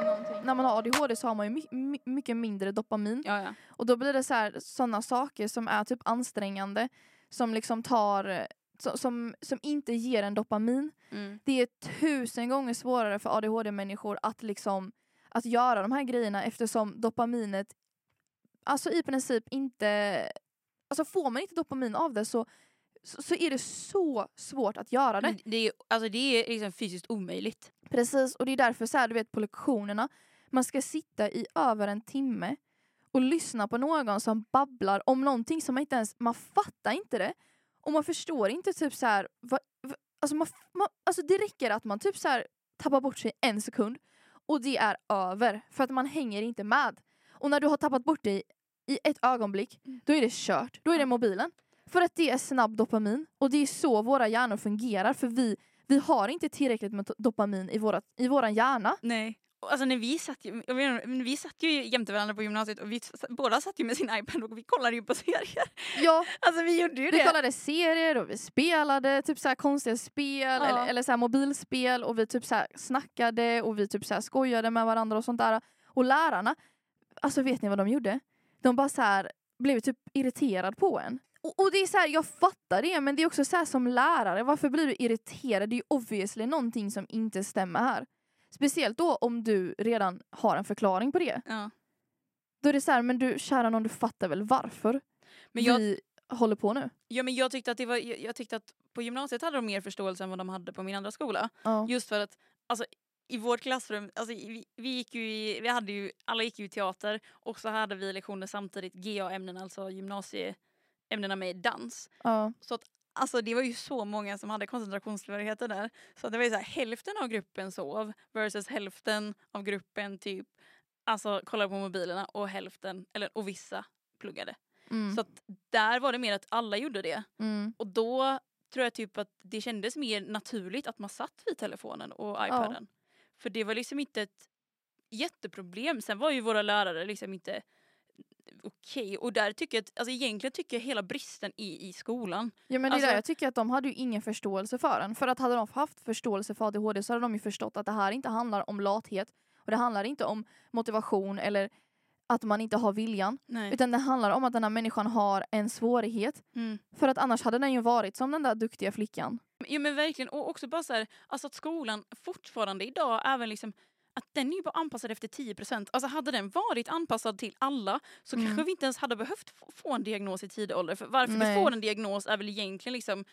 När man har ADHD så har man ju my- my- mycket mindre dopamin. Ja, ja. Och då blir det så sådana saker som är typ ansträngande, som liksom tar, eh, so- som, som inte ger en dopamin. Mm. Det är tusen gånger svårare för ADHD-människor att liksom att göra de här grejerna eftersom dopaminet alltså i princip inte, alltså får man inte dopamin av det så, så, så är det så svårt att göra det. Det är, alltså, det är liksom fysiskt omöjligt. Precis, och det är därför så här, du vet på lektionerna, man ska sitta i över en timme och lyssna på någon som babblar om någonting som man inte ens, man fattar inte det. Och man förstår inte typ så här, vad, vad, alltså, man, man, alltså det räcker att man typ så här tappar bort sig en sekund och det är över för att man hänger inte med. Och när du har tappat bort dig i ett ögonblick, Mm. då är det kört. Då är det mobilen. För att det är snabb dopamin och det är så våra hjärnor fungerar för vi, vi har inte tillräckligt med dopamin i, våra, i våran hjärna. Nej. Alltså när vi satt ju, jag menar, men vi satt ju jämte varandra på gymnasiet och vi s- båda satt ju med sin iPad och vi kollade ju på serier. Ja, Alltså vi gjorde ju vi det. kollade serier och vi spelade typ så här konstiga spel Ja. eller, eller så mobilspel och vi typ så här snackade och vi typ så här skojade med varandra och sånt där. Och lärarna, alltså vet ni vad de gjorde? De bara så här blev typ irriterad på en. Och, och det är så här, jag fattar det men det är också så här som lärare, varför blir du irriterad? Det är ju obviously någonting som inte stämmer här. Speciellt då om du redan har en förklaring på det. Ja. Då är det så här, men du kära någon du fattar väl varför Men jag, vi håller på nu? ja, men jag tyckte att det var, jag, jag tyckte att på gymnasiet hade de mer förståelse än vad de hade på min andra skola. Ja. Just för att alltså, i vårt klassrum, alltså, vi, vi gick ju i, vi hade ju, alla gick ju i teater och så hade vi lektioner samtidigt, GA-ämnen, alltså gymnasieämnena med dans. Ja. Så att, alltså, det var ju så många som hade koncentrationssvårigheter där. Så det var ju så här, hälften av gruppen sov versus hälften av gruppen typ alltså, kollade på mobilerna och hälften, eller, och vissa pluggade. Mm. Så att där var det mer att alla gjorde det. Mm. Och då tror jag typ att det kändes mer naturligt att man satt vid telefonen och iPaden. För det var liksom inte ett jätteproblem. Sen var ju våra lärare liksom inte okej. Och där tycker jag att, alltså egentligen tycker jag hela bristen i, i skolan. Ja men det Alltså- där jag tycker att de hade ju ingen förståelse för den. För att hade de haft förståelse för ADHD så hade de ju förstått att det här inte handlar om lathet och det handlar inte om motivation eller att man inte har viljan. Nej. Utan det handlar om att den här människan har en svårighet. Mm. För att annars hade den ju varit som den där duktiga flickan. Ja men verkligen. Och också bara så här, alltså att skolan fortfarande idag, även liksom att den är ju bara anpassad efter 10%. Alltså hade den varit anpassad till alla så Mm. kanske vi inte ens hade behövt få- en diagnos i tidig ålder. För varför Nej. vi får en diagnos är väl egentligen liksom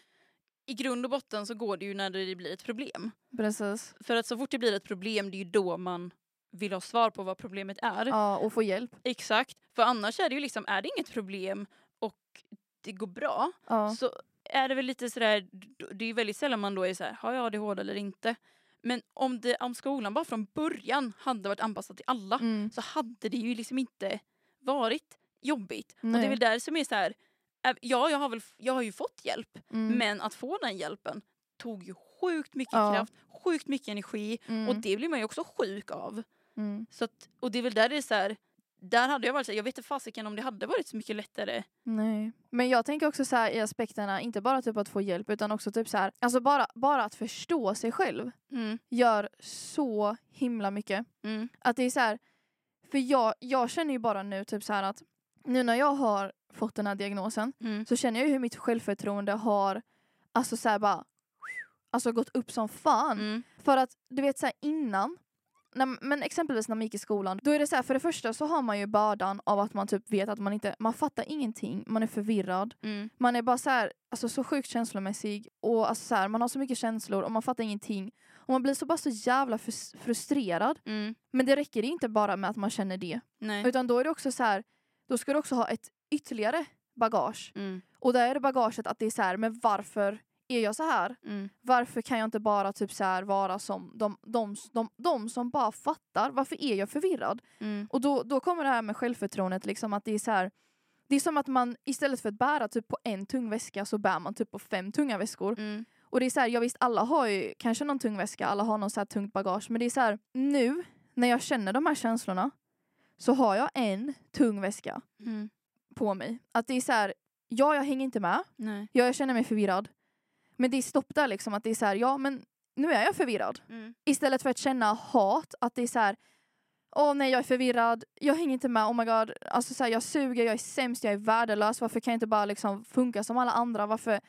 i grund och botten så går det ju när det blir ett problem. Precis. För att så fort det blir ett problem det är ju då man vill ha svar på vad problemet är. Ja, och få hjälp. Exakt. För annars är det ju liksom, är det inget problem och det går bra Ja. så är det väl lite sådär, det är ju väldigt sällan man då är såhär, har jag ADHD eller inte? Men om, det, om skolan bara från början hade varit anpassad till alla Mm. så hade det ju liksom inte varit jobbigt. Och det Nej. är väl där som är så här. äh, ja jag har, väl, jag har ju fått hjälp Mm. men att få den hjälpen tog ju sjukt mycket Ja. kraft, sjukt mycket energi Mm. och det blir man ju också sjuk av. Mm. Så att, och det är väl där det är så här. Där hade jag varit så här, jag vet inte fasiken om det hade varit så mycket lättare. Nej. Men jag tänker också så här i aspekterna, inte bara typ att få hjälp utan också typ så här, alltså bara, bara att förstå sig själv Mm, gör så himla mycket. mm, Att det är så här, för jag, jag känner ju bara nu typ så att nu när jag har fått den här diagnosen mm, så känner jag ju hur mitt självförtroende har alltså så bara alltså gått upp som fan. mm, För att du vet så här innan, när, men exempelvis när man gick i skolan, då är det så här, för det första så har man ju bördan av att man typ vet att man inte, man fattar ingenting, man är förvirrad, mm, man är bara så här, alltså så sjukt känslomässig och alltså så här, man har så mycket känslor och man fattar ingenting. Och man blir så bara så jävla frus- frustrerad. mm. Men det räcker inte bara med att man känner det. Nej. Utan då är det också så här, då ska du också ha ett ytterligare bagage. Mm, Och där är det bagaget att det är så här, men varför är jag så här? mm, Varför kan jag inte bara typ så här vara som de, de, de, de som bara fattar? Varför är jag förvirrad? mm, Och då, då kommer det här med självförtroendet, liksom att det är så här, det är som att man istället för att bära typ på en tung väska så bär man typ på fem tunga väskor. mm, Och det är så här, ja visst alla har ju kanske någon tung väska, alla har någon så här tungt bagage, men det är så här, nu när jag känner de här känslorna så har jag en tung väska mm. på mig. Att det är så här, ja jag hänger inte med, Nej. ja, jag känner mig förvirrad. Men det är stopp där liksom, att det är så här, ja men nu är jag förvirrad. Mm, Istället för att känna hat, att det är så här, åh nej jag är förvirrad, jag hänger inte med, oh my god, alltså så här, jag suger, jag är sämst, jag är värdelös, varför kan jag inte bara liksom funka som alla andra, varför,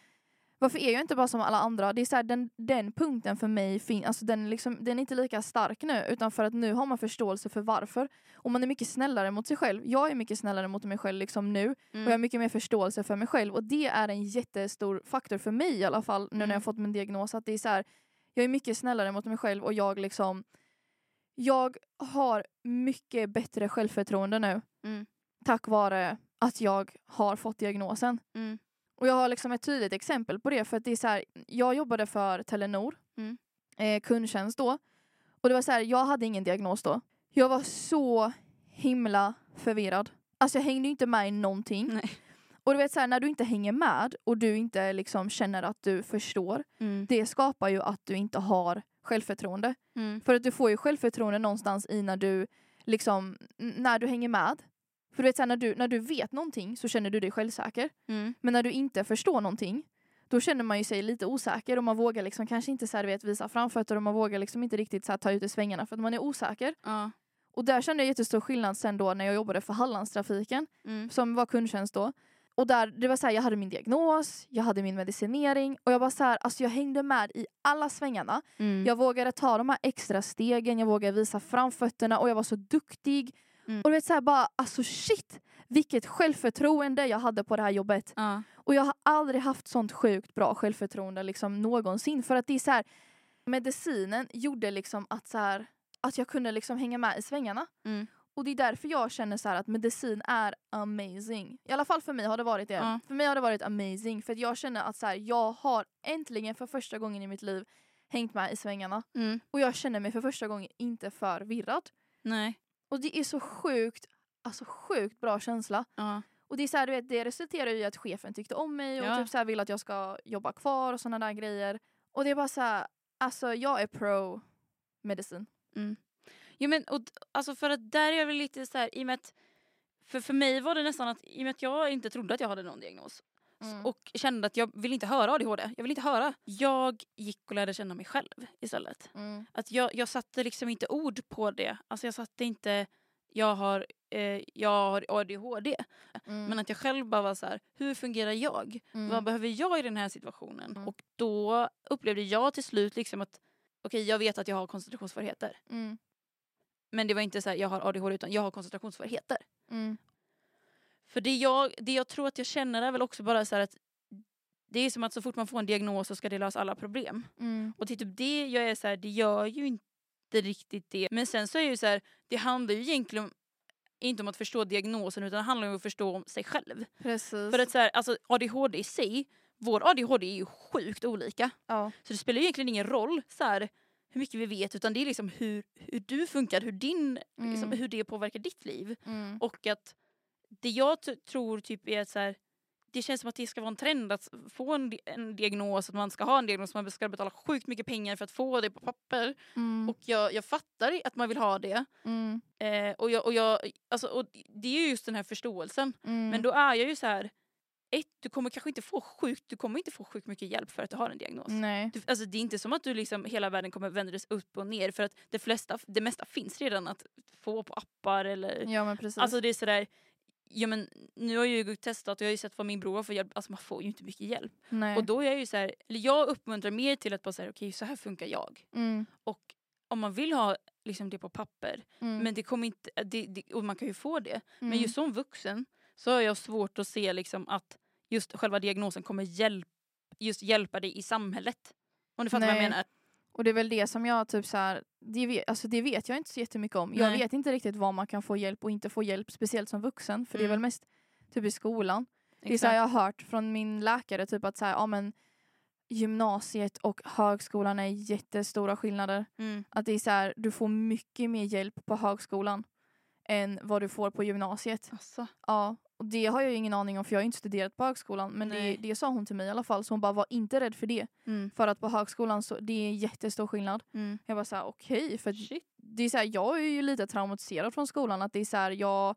varför är jag inte bara som alla andra? Det är så här, den, den punkten för mig, fin, alltså den, är liksom, den är inte lika stark nu, utan för att nu har man förståelse för varför. Och man är mycket snällare mot sig själv. Jag är mycket snällare mot mig själv liksom nu, och jag har mm, mycket mer förståelse för mig själv. Och det är en jättestor faktor för mig i alla fall, nu när Mm. jag fått min diagnos, att det är så här, jag är mycket snällare mot mig själv och jag liksom jag har mycket bättre självförtroende nu Mm. tack vare att jag har fått diagnosen. mm, Och jag har liksom ett tydligt exempel på det för att det är så här, jag jobbade för Telenor, Mm. eh, kundtjänst då. Och det var så här, jag hade ingen diagnos då. Jag var så himla förvirrad. Alltså jag hängde inte med i någonting. Nej. Och du vet så här, när du inte hänger med och du inte liksom känner att du förstår, mm, det skapar ju att du inte har självförtroende. mm, För att du får ju självförtroende någonstans i när du liksom, när du hänger med. För du vet så här, när du, när du vet någonting så känner du dig självsäker. mm, Men när du inte förstår någonting då känner man ju sig lite osäker och man vågar liksom kanske inte så här, vet, visa framfötter och man vågar liksom inte riktigt så här, ta ut i svängarna för att man är osäker. ja, Och där kände jag jättestor skillnad sen då när jag jobbade för Hallandstrafiken mm, som var kundtjänst då. Och där, det var så här, jag hade min diagnos, jag hade min medicinering och jag var så här, alltså jag hängde med i alla svängarna. mm, Jag vågade ta de här extra stegen, jag vågade visa framfötterna och jag var så duktig. Mm. Och du vet så här bara, alltså shit! Vilket självförtroende jag hade på det här jobbet. ja, Och jag har aldrig haft sånt sjukt bra självförtroende liksom någonsin. För att det är så här, medicinen gjorde liksom att, så här, att jag kunde liksom hänga med i svängarna. mm, Och det är därför jag känner så att medicin är amazing. I alla fall för mig har det varit det. Ja. För mig har det varit amazing. För att jag känner att så här, jag har äntligen för första gången i mitt liv hängt med i svängarna. mm, Och jag känner mig för första gången inte förvirrad. nej, Och det är så sjukt, alltså sjukt bra känsla. ja, Och det, är så här, du vet, det resulterar i att chefen tyckte om mig och Ja. typ så här vill att jag ska jobba kvar och sådana där grejer. Och det är bara så här, alltså jag är pro medicin. mm. Jo men och, alltså för att där är jag väl lite så här i och med att för, för mig var det nästan att i och med att jag inte trodde att jag hade någon diagnos Mm. och kände att jag vill inte höra ADHD. Jag vill inte höra. Jag gick och lärde känna mig själv istället. Mm. Att jag, jag satte liksom inte ord på det. Alltså jag satte inte jag har, eh, jag har ADHD. Mm. Men att jag själv bara var så här, hur fungerar jag? Mm. Vad behöver jag i den här situationen? Mm. Och då upplevde jag till slut liksom att okej, jag vet att jag har koncentrationssvårigheter. Mm. Men det var inte så här, jag har ADHD utan jag har koncentrationssvårigheter. För det jag, det jag tror att jag känner är väl också bara så att det är som att så fort man får en diagnos så ska det lösa alla problem. Mm. Och till typ det jag är så här, det gör ju inte riktigt det. Men sen så är det ju så här, det handlar ju egentligen om- inte om att förstå diagnosen utan det handlar om att förstå om sig själv. Precis. För att så här, alltså ADHD i sig, vår ADHD är ju sjukt olika. ja. Så det spelar ju egentligen ingen roll så här, hur mycket vi vet utan det är liksom hur, hur du funkar, hur, din, liksom, Mm. hur det påverkar ditt liv. Mm. Och att det jag tror typ är att så här, det känns som att det ska vara en trend att få en, di- en diagnos, att man ska ha en diagnos, man ska betala sjukt mycket pengar för att få det på papper. Mm. Och jag, jag fattar att man vill ha det. Mm. Eh, och, jag, och, jag, alltså, och det är ju just den här förståelsen. Mm. Men då är jag ju så här, ett, du kommer kanske inte få sjukt, du kommer inte få sjukt mycket hjälp för att du har en diagnos. Nej. Du, alltså det är inte som att du liksom, hela världen kommer vändas upp och ner för att det, flesta, det mesta finns redan att få på appar eller Ja men precis. Alltså det är sådär, ja men nu har jag ju testat och jag har ju sett vad min bror får hjälp, alltså man får ju inte mycket hjälp. Nej. Och då är jag ju såhär, eller jag uppmuntrar mer till att bara säga okej så här funkar jag. mm. Och om man vill ha liksom det på papper, Mm. men det kommer inte, det, det, och man kan ju få det. Men Mm. just som vuxen så har jag svårt att se liksom att just själva diagnosen kommer hjälp, just hjälpa dig i samhället. Om du fattar vad jag Nej. menar? Och det är väl det som jag typ så här, det vet, alltså det vet jag inte så jättemycket om. Jag Nej. vet inte riktigt var man kan få hjälp och inte få hjälp, speciellt som vuxen. För det är Mm. väl mest typ i skolan. Det är så här, jag har hört från min läkare typ att så här, ja, men gymnasiet och högskolan är jättestora skillnader. Mm. Att det är så här, du får mycket mer hjälp på högskolan än vad du får på gymnasiet. Alltså. Ja, och det har jag ju ingen aning om för jag har inte studerat på högskolan. Men det, det sa hon till mig i alla fall. Så hon bara var inte rädd för det. Mm. För att på högskolan så det är jättestor skillnad. Mm. Jag var så här okej. för att Shit. det är så här, jag är ju lite traumatiserad från skolan. Att det är så här, jag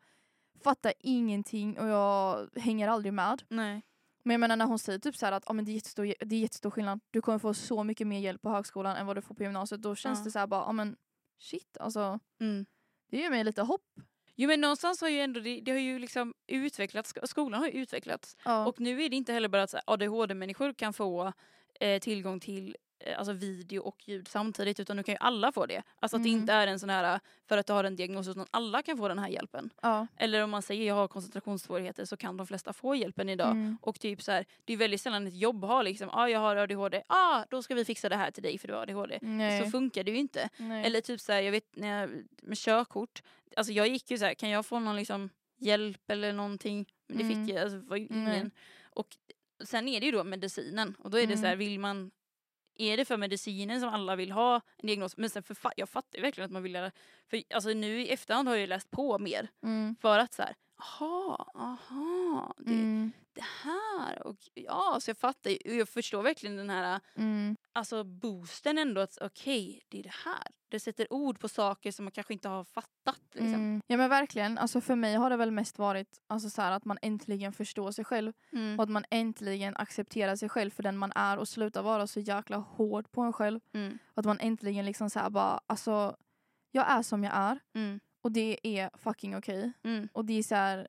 fattar ingenting och jag hänger aldrig med. Nej. Men jag menar när hon säger typ så att ah, men det, är jättestor, det är jättestor skillnad. Du kommer få så mycket mer hjälp på högskolan än vad du får på gymnasiet. Då känns Ja. det så här bara, ah, men shit alltså. Mm. Det ger mig lite hopp. Jo men någonstans har ju ändå det, det har ju liksom utvecklats, sk- skolan har ju utvecklats. Ja. Och nu är det inte heller bara att ADHD-människor kan få eh, tillgång till alltså video och ljud samtidigt utan nu kan ju alla få det. Alltså att det Mm. inte är en sån här för att du har en diagnos utan alla kan få den här hjälpen. ja. Eller om man säger jag har koncentrationssvårigheter så kan de flesta få hjälpen idag. Mm. Och typ så här, det är väldigt sällan ett jobb har liksom, ja ah, jag har ADHD, ah då ska vi fixa det här till dig för du har ADHD. Nej. Så funkar det ju inte. Nej. Eller typ så här, jag vet när jag, med körkort, alltså jag gick ju så här, kan jag få någon liksom hjälp eller någonting? Men det Mm. fick jag, alltså det var ju ingen. Och sen är det ju då medicinen och då är det så här, vill man är det för medicinen som alla vill ha en diagnos? Men sen för jag fattar verkligen att man vill göra, för alltså nu i efterhand har jag läst på mer Mm. för att så här, aha, aha, det, Mm. det här och ja, så jag fattar jag förstår verkligen den här Mm. alltså boosten ändå att okej, det är det här. Det sätter ord på saker som man kanske inte har fattat. Liksom. Mm. Ja men verkligen, alltså för mig har det väl mest varit alltså så här, att man äntligen förstår sig själv Mm. och att man äntligen accepterar sig själv för den man är och slutar vara så jäkla hård på en själv. Mm. Att man äntligen liksom så här bara, alltså jag är som jag är Mm. Och det är fucking okej. Mm. Och det är så här,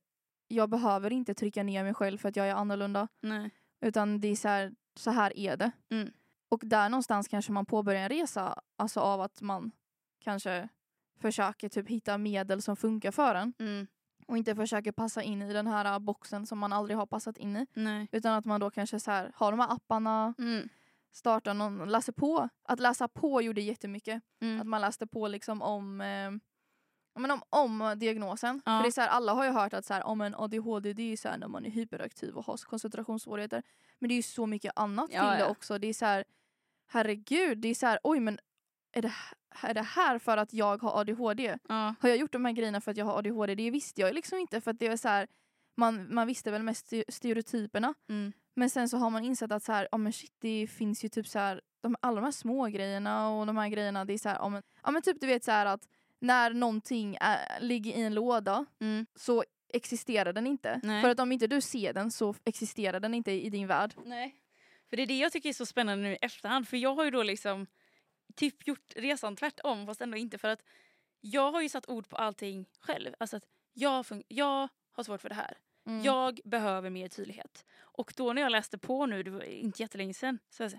jag behöver inte trycka ner mig själv för att jag är annorlunda. Nej. Utan det är så här, så här är det. Mm. Och där någonstans kanske man påbörjar en resa alltså av att man kanske försöker typ hitta medel som funkar för en. Mm. Och inte försöker passa in i den här äh, boxen som man aldrig har passat in i. Nej. Utan att man då kanske så här, har de här apparna, Mm. startar någon, läser på. Att läsa på gjorde jättemycket. Att Mm. man läste på liksom om, eh, men om, om diagnosen. Ja. För det är så här, alla har ju hört att så här, om en ADHD det är så här när man är hyperaktiv och har koncentrationssvårigheter. Men det är ju så mycket annat Ja, till det ja. också. Det är så här, herregud, det är så här, oj men är det, är det här för att jag har ADHD? Ja. Har jag gjort de här grejerna för att jag har ADHD? Det visste jag liksom inte för att det var så här, man, man visste väl mest ste- stereotyperna. Mm. Men sen så har man insett att så här, ja men shit det finns ju typ så här, de, alla de här små grejerna och de här grejerna det är så här, ja men, ja men typ du vet så att när någonting är, ligger i en låda Mm. så existerar den inte. Nej. För att om inte du ser den så existerar den inte i din värld. Nej. För det är det jag tycker är så spännande nu i efterhand. För jag har ju då liksom typ gjort resan tvärtom fast ändå inte för att jag har ju satt ord på allting själv. Alltså att jag, jag har svårt för det här. Mm. Jag behöver mer tydlighet. Och då när jag läste på nu, det var inte jättelänge sedan, så jag så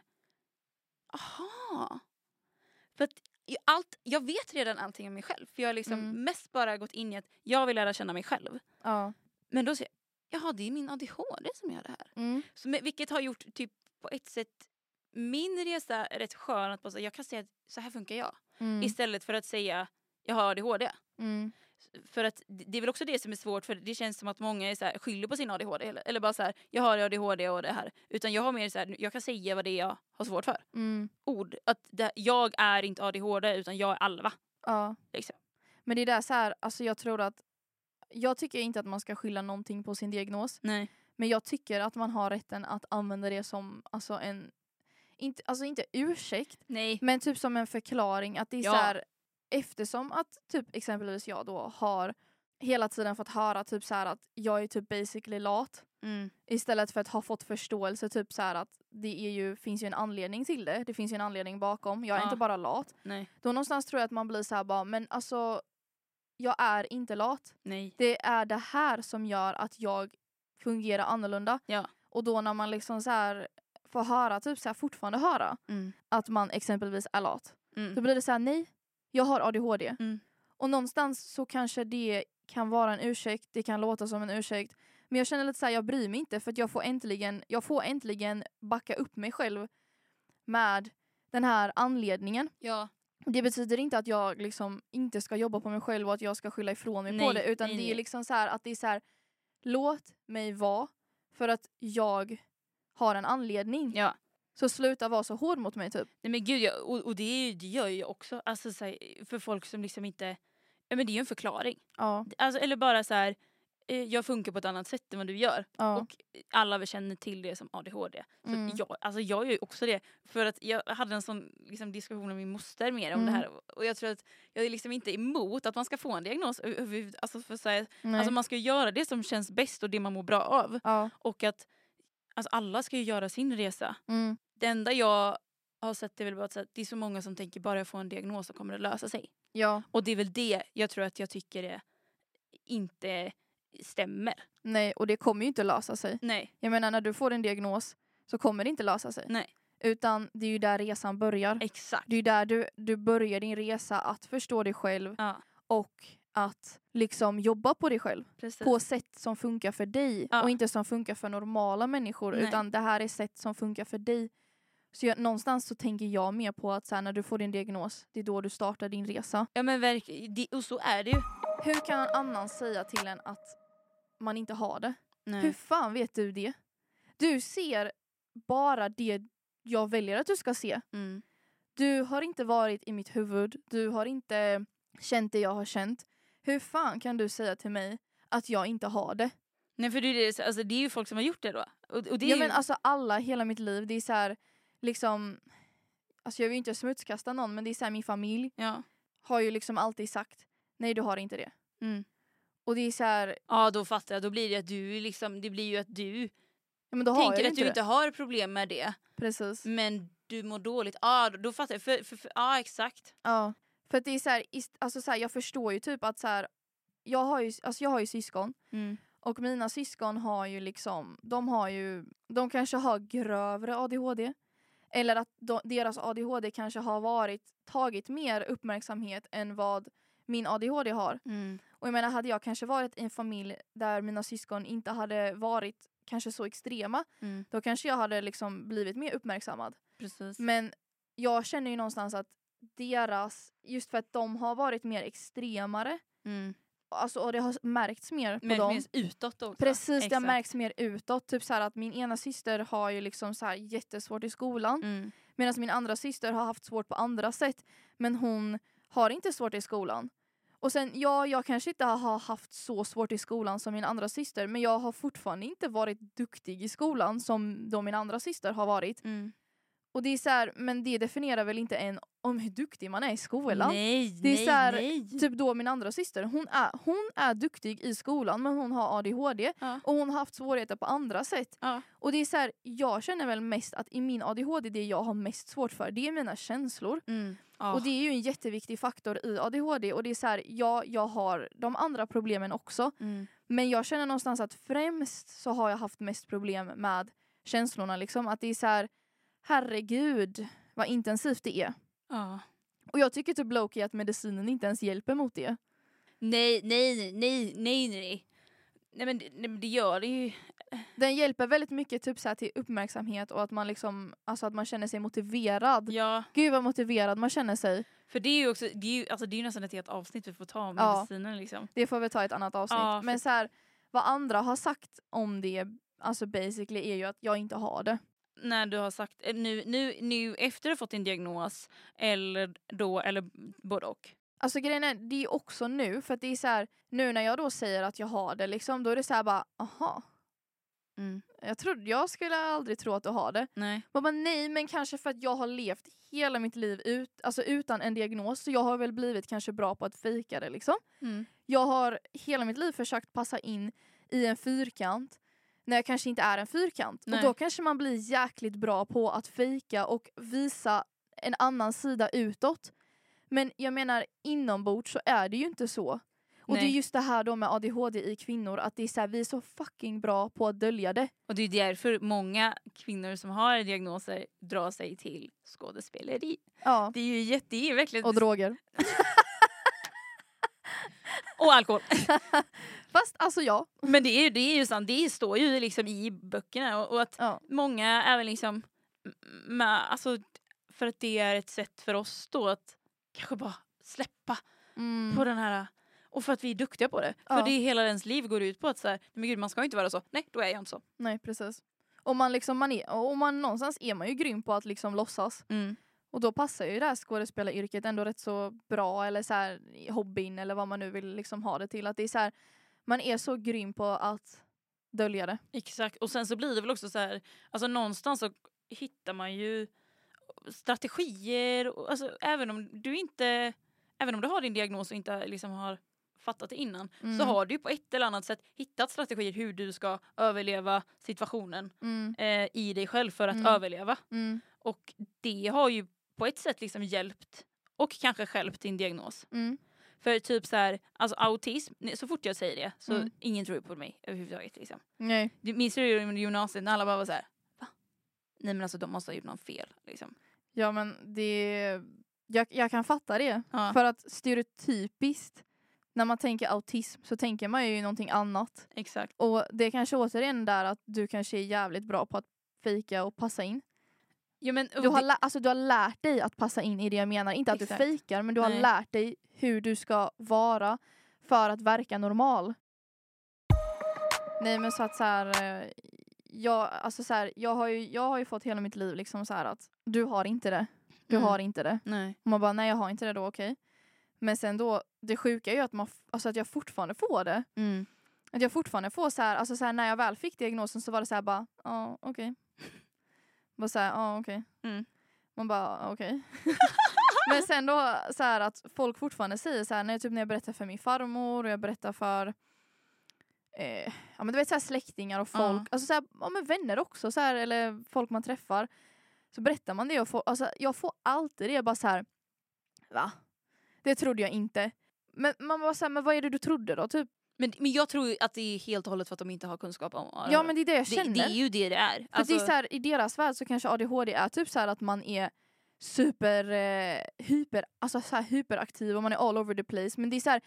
aha. För att allt, jag vet redan allting om mig själv. För jag har liksom Mm. mest bara gått in i att jag vill lära känna mig själv. Ja. Men då säger jag, jaha det är min ADHD som gör det här. Mm. Så, med- vilket har gjort typ på ett sätt min resa rätt skön att bara, jag kan säga att så här funkar jag. Mm. Istället för att säga jag har ADHD. Mm. För att det är väl också det som är svårt för det känns som att många är så här, skyller på sin ADHD. Eller, eller bara så här, jag har ADHD och det här. Utan jag har mer så här, jag kan säga vad det är jag har svårt för. Mm. Ord. Att det, jag är inte ADHD utan jag är Alva. Ja. Liksom. Men det är där så här, alltså jag tror att jag tycker inte att man ska skylla någonting på sin diagnos. Nej. Men jag tycker att man har rätten att använda det som alltså en, inte, alltså inte ursäkt, Nej. men typ som en förklaring. Att det är Ja. så här, eftersom att typ exempelvis jag då har hela tiden fått höra typ så att jag är typ basically lat. Mm. Istället för att ha fått förståelse typ så att det är ju, finns ju en anledning till det. Det finns ju en anledning bakom. Jag är Ja. inte bara lat. Nej. Då någonstans tror jag att man blir så här bara, men alltså jag är inte lat. Nej. Det är det här som gör att jag fungerar annorlunda. Ja. Och då när man liksom så här får höra, typ så här fortfarande höra Mm. att man exempelvis är lat. Mm. Då blir det så här, nej, jag har ADHD. Mm. Och någonstans så kanske det kan vara en ursäkt, det kan låta som en ursäkt. Men jag känner lite så här, jag bryr mig inte för att jag får äntligen, jag får äntligen backa upp mig själv med den här anledningen. Ja. Det betyder inte att jag liksom inte ska jobba på mig själv och att jag ska skylla ifrån mig på Nej, det. Utan nej, det är nej. liksom så här att det är så här, låt mig vara för att jag har en anledning. Ja. Så sluta vara så hård mot mig typ. Nej men gud, jag, och, och det, det gör jag ju också. Alltså, så här, för folk som liksom inte... Ja men det är ju en förklaring. Ja. Alltså, eller bara så här, eh, jag funkar på ett annat sätt än vad du gör. ja. Och alla känner till det som ADHD. Så Mm. jag, alltså jag gör ju också det. För att jag hade en sån liksom, diskussion med min moster mer om Mm. det här. Och jag tror att jag är liksom inte emot att man ska få en diagnos. Alltså, för så här, alltså man ska göra det som känns bäst och det man mår bra av. ja. Och att alltså alla ska ju göra sin resa. Mm. Det enda jag har sett är väl bara att det är så många som tänker bara jag får en diagnos så kommer det lösa sig. ja. Och det är väl det jag tror att jag tycker är, inte stämmer. Nej, och det kommer ju inte lösa sig. Nej. Jag menar när du får en diagnos så kommer det inte lösa sig. Nej. Utan det är ju där resan börjar. Exakt. Det är ju där du, du börjar din resa att förstå dig själv Ja, och att liksom jobba på dig själv. precis. På sätt som funkar för dig Ja. och inte som funkar för normala människor. Nej. Utan det här är sätt som funkar för dig. Så jag, någonstans så tänker jag mer på att så här, när du får din diagnos, det är då du startar din resa. Ja men verkligen, och så är det ju. Hur kan en annan säga till en att man inte har det? Nej. Hur fan vet du det? Du ser bara det jag väljer att du ska se. Mm. Du har inte varit i mitt huvud, du har inte känt det jag har känt. Hur fan kan du säga till mig att jag inte har det? Nej för det är, alltså, det är ju folk som har gjort det då. Och, och det är Ja ju, men alltså alla hela mitt liv, det är så här, liksom, alltså jag vill inte smutskasta någon men det är så här, min familj ja. har ju liksom alltid sagt nej du har inte det. Mm. Och det är så här, ja då fattar jag, då blir det att du liksom, det blir ju att du ja men då har jag tänker ju att inte du det. inte har problem med det. Precis. Men du mår dåligt. Ja då, då fattar jag. För, för, för, ja exakt. Ja. För att det är så här, ist- alltså så här, jag förstår ju typ att så här, jag har ju, alltså jag har ju syskon Mm. och mina syskon har ju liksom, de har ju, de kanske har grövre ADHD. Eller att de, deras ADHD kanske har varit, tagit mer uppmärksamhet än vad min ADHD har. Mm. Och jag menar hade jag kanske varit i en familj där mina syskon inte hade varit kanske så extrema, Mm. då kanske jag hade liksom blivit mer uppmärksammad. Precis. Men jag känner ju någonstans att deras, just för att de har varit mer extremare, Mm. Alltså, och det har märkts mer på Men dem. finns utåt också. Precis, det har Exakt. märkts mer utåt. Typ så att min ena syster har ju liksom så här jättesvårt i skolan Mm. medan min andra syster har haft svårt på andra sätt. Men hon har inte svårt i skolan. Och sen, ja, jag kanske inte har haft så svårt i skolan som min andra syster men jag har fortfarande inte varit duktig i skolan som då min andra syster har varit. Mm. Och det är så här, men det definierar väl inte en om hur duktig man är i skolan. Nej, Det är nej, så här, nej. Typ då min andra syster, hon är, hon är duktig i skolan men hon har ADHD Ja. och hon har haft svårigheter på andra sätt. Ja. Och det är så här, jag känner väl mest att i min ADHD, det jag har mest svårt för, det är mina känslor. Mm. Ja. Och det är ju en jätteviktig faktor i ADHD och det är så här, ja, jag har de andra problemen också. Mm. Men jag känner någonstans att främst så har jag haft mest problem med känslorna liksom. Att det är så här, herregud vad intensivt det är. Ja. Och jag tycker typ Loki att medicinen inte ens hjälper mot det. Nej, nej, nej, nej, nej, nej. Men, nej men det gör det ju. Den hjälper väldigt mycket typ så här till uppmärksamhet och att man liksom, alltså att man känner sig motiverad. Ja, Gud vad motiverad man känner sig. för det är ju också, det är ju, alltså det är ju nästan ett helt avsnitt vi får ta om Ja. medicinen liksom. Det får vi ta i ett annat avsnitt. Ja, för- Men så här, vad andra har sagt om det, alltså basically är ju att jag inte har det. När du har sagt, eh, nu, nu, nu efter du fått din diagnos, eller då, eller både och. Alltså grejen är, det är också nu, för att det är så här, nu när jag då säger att jag har det liksom, då är det så här bara, aha. Mm. Jag trodde, jag skulle aldrig tro att du har det. Nej. Man bara, nej men kanske för att jag har levt hela mitt liv ut, alltså utan en diagnos, så jag har väl blivit kanske bra på att fejka det liksom. Mm. Jag har hela mitt liv försökt passa in i en fyrkant när jag kanske inte är en fyrkant. Nej. Och då kanske man blir jäkligt bra på att fejka och visa en annan sida utåt. Men jag menar inombords så är det ju inte så. Och det är Nej. just det här då med ADHD i kvinnor, att det är så här, vi är så fucking bra på att dölja det. Och det är därför många kvinnor som har diagnoser drar sig till skådespeleri. Ja. Det är ju jätte, det är verkligen... Och droger. och alkohol. Fast alltså ja. Men det är, det är ju sant, det står ju liksom i böckerna och, och att ja. många är väl liksom, med, alltså, för att det är ett sätt för oss då att kanske bara släppa Mm. på den här och för att vi är duktiga på det. Ja. För det är hela ens liv går ut på att så här, men gud man ska inte vara så, nej då är jag inte så. Nej precis. Och man liksom, man är, och man någonstans är man ju grym på att liksom låtsas. Mm. Och då passar ju det här skådespelaryrket ändå rätt så bra eller så här hobbyn eller vad man nu vill liksom ha det till. Att det är så här, man är så grym på att dölja det. Exakt, och sen så blir det väl också så här, alltså någonstans så hittar man ju strategier, och, alltså även om du inte, även om du har din diagnos och inte liksom har fattat det innan, så Mm. har du på ett eller annat sätt hittat strategier hur du ska överleva situationen Mm, eh, i dig själv för att Mm. överleva. mm, Och det har ju på ett sätt liksom hjälpt och kanske stjälpt din diagnos. mm. För typ så här, alltså autism, så fort jag säger det så Mm. ingen tror på mig överhuvudtaget. Liksom. Nej. Du minns du under gymnasiet när alla bara var så här, va? Nej men alltså de måste ha gjort något fel. Liksom. Ja men det, jag, jag kan fatta det. Ja, För att stereotypiskt, när man tänker autism så tänker man ju någonting annat. exakt. Och det är kanske återigen där att du kanske är jävligt bra på att fejka och passa in. Ja, men, Du har, det, alltså, du har lärt dig att passa in i det jag menar. Inte att Exakt. du fejkar men du har Nej. lärt dig hur du ska vara för att verka normal. Nej men så att så här, eh, jag, alltså så här, jag, har ju, jag har ju fått hela mitt liv liksom så att du har inte det. Du Mm. har inte det. nej. Och man bara nej jag har inte det då okej. Men sen då, det sjuka är ju att, man, alltså att jag fortfarande får det. Mm. Att jag fortfarande får så här, alltså så här när jag väl fick diagnosen så var det så här bara, ja okej. Bara så här, ja okej. Mm. Man bara, "Ja, okej. Men sen då så här att folk fortfarande säger så här, när jag, typ när jag berättar för min farmor och jag berättar för eh, ja men du vet så här släktingar och folk, alltså så här, ja men vänner också så här, eller folk man träffar. Så berättar man det och får, alltså jag får alltid det bara så här, va? Det trodde jag inte. Men man bara så här, men vad är det du trodde då? Typ, Men, men jag tror att det är helt och hållet för att de inte har kunskap om ADHD. ja men det är det jag det, känner. det är ju det det är. För Alltså, det är så här, I deras värld så kanske ADHD är typ så här att man är super eh, hyper, alltså så här hyperaktiv och man är all over the place. Men det är så här,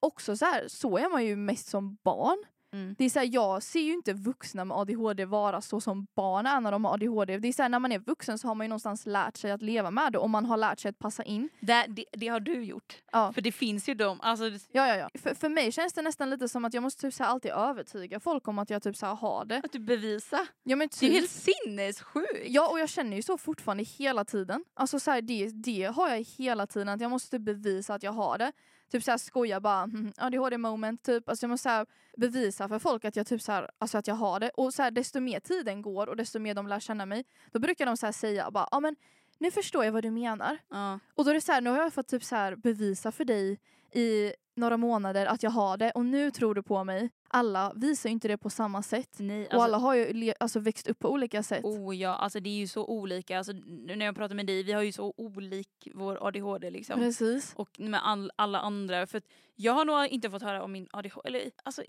också så här, så är man ju mest som barn. Mm. Det är så här, jag ser ju inte vuxna med ADHD vara så som barn är när de har ADHD. Det är så här, när man är vuxen så har man ju någonstans lärt sig att leva med det och man har lärt sig att passa in. det, det, det har du gjort. Ja. För det finns ju de, alltså, Ja, ja, ja. För, för mig känns det nästan lite som att jag måste typ så här alltid övertyga folk om att jag typ så här har det. att du bevisar. Ja, men Det är typ. helt sinnessjukt. Ja och jag känner ju så fortfarande hela tiden. Alltså så här, det, det har jag hela tiden, att jag måste bevisa att jag har det. Typ såhär skoja bara, mm, ADHD moment typ. Alltså jag måste så här, bevisa för folk att jag typ så här, alltså att jag har det. Och så här, desto mer tiden går och desto mer de lär känna mig, då brukar de så här säga bara, ja men nu förstår jag vad du menar. Ja. Och då är det så här, nu har jag fått typ så här bevisa för dig i några månader att jag har det och nu tror du på mig. Alla visar ju inte det på samma sätt. Nej, och alltså, alla har ju alltså växt upp på olika sätt. Oh ja, alltså det är ju så olika. Alltså, nu när jag pratar med dig, vi har ju så olik vår ADHD liksom. Precis. Och med all, alla andra. För jag har nog inte fått höra om min ADHD. Eller, alltså,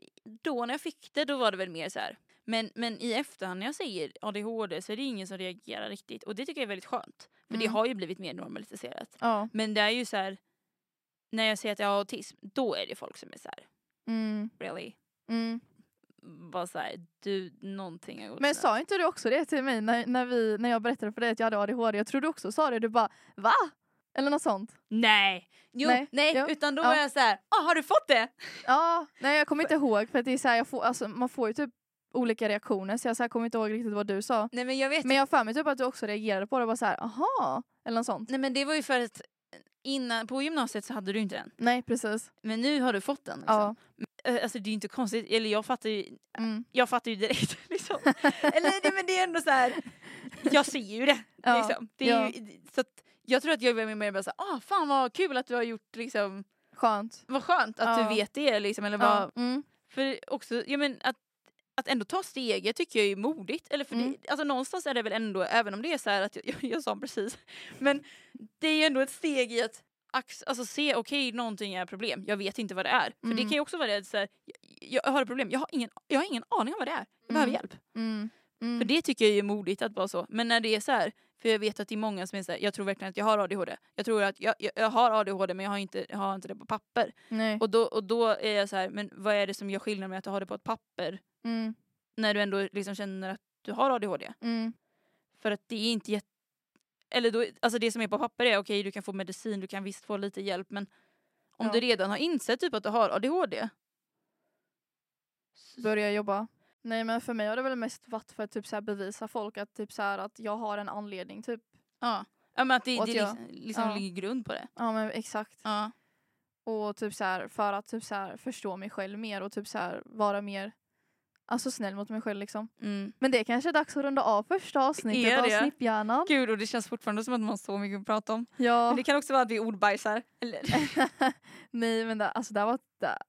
då när jag fick det, då var det väl mer så här. Men, men i efterhand när jag säger ADHD så är det ingen som reagerar riktigt. Och det tycker jag är väldigt skönt. För För det Mm. har ju blivit mer normaliserat. Ja. Men det är ju så här. när jag säger att jag har autism, då är det folk som är så här, Mm. really? Mm. Bara så här, du, någonting har gått Men sa inte du också det till mig när, när, vi, när jag berättade för dig att jag hade ADHD? Jag tror du också sa det, du bara va? Eller något sånt. Nej! Jo, nej, Nej, jo, utan då ja. var jag så här, ah, har du fått det? Ja, nej jag kommer inte ihåg för det är så här, jag får, alltså, man får ju typ olika reaktioner så jag så här, kommer inte ihåg riktigt vad du sa. Nej men jag vet Men jag har för mig typ att du också reagerade på det och var så här, aha, eller något sånt. Nej men det var ju för att innan, på gymnasiet så hade du inte den. Nej precis. Men nu har du fått den. Liksom. Ja. Eh, Alltså det är ju inte konstigt, eller jag fattar ju, Mm. jag fattar ju direkt. Liksom. eller nej, men det är ändå så här. jag ser ju det. Ja, Liksom. det är ja. ju, så att jag tror att jag är mer bara såhär, ah fan vad kul att du har gjort liksom, Skönt. vad skönt att Ja. du vet det liksom. Eller vad. Mm. För också, ja men att att ändå ta steget tycker jag är modigt. Eller för Mm. det, alltså någonstans är det väl ändå, även om det är så här att jag, jag sa precis, men det är ju ändå ett steg i att alltså se okej någonting är problem, jag vet inte vad det är. För det Mm. kan ju också vara det så här, jag, jag har ett problem, jag har, ingen, jag har ingen aning om vad det är, jag behöver Mm. hjälp. Mm. Mm. För det tycker jag är modigt att vara så. Men när det är så här, för jag vet att det är många som är så här, jag tror verkligen att jag har ADHD. Jag tror att jag, jag, jag har ADHD men jag har inte, jag har inte det på papper. Nej. Och då, och då är jag så här, men vad är det som gör skillnad med att du har det på ett papper? Mm. när du ändå liksom känner att du har ADHD. Mm. För att det är inte jätte... Eller då, alltså det som är på papper är okej, du kan få medicin, du kan visst få lite hjälp men om Ja. du redan har insett typ att du har ADHD. Börja jobba. Nej men för mig har det väl mest varit för att typ så bevisa folk att typ så att jag har en anledning typ. Ja, ja men att det, att det jag- liksom, liksom ja. ligger grund på det. Ja men exakt. Ja. Och typ så här för att typ så förstå mig själv mer och typ så vara mer alltså snäll mot mig själv liksom. Mm. Men det är kanske är dags att runda av första avsnittet Är av? Snipphjärnan. Gud och det känns fortfarande som att man har så mycket att prata om. Ja. Men det kan också vara att vi ordbajsar. Eller? Nej men det, alltså det var,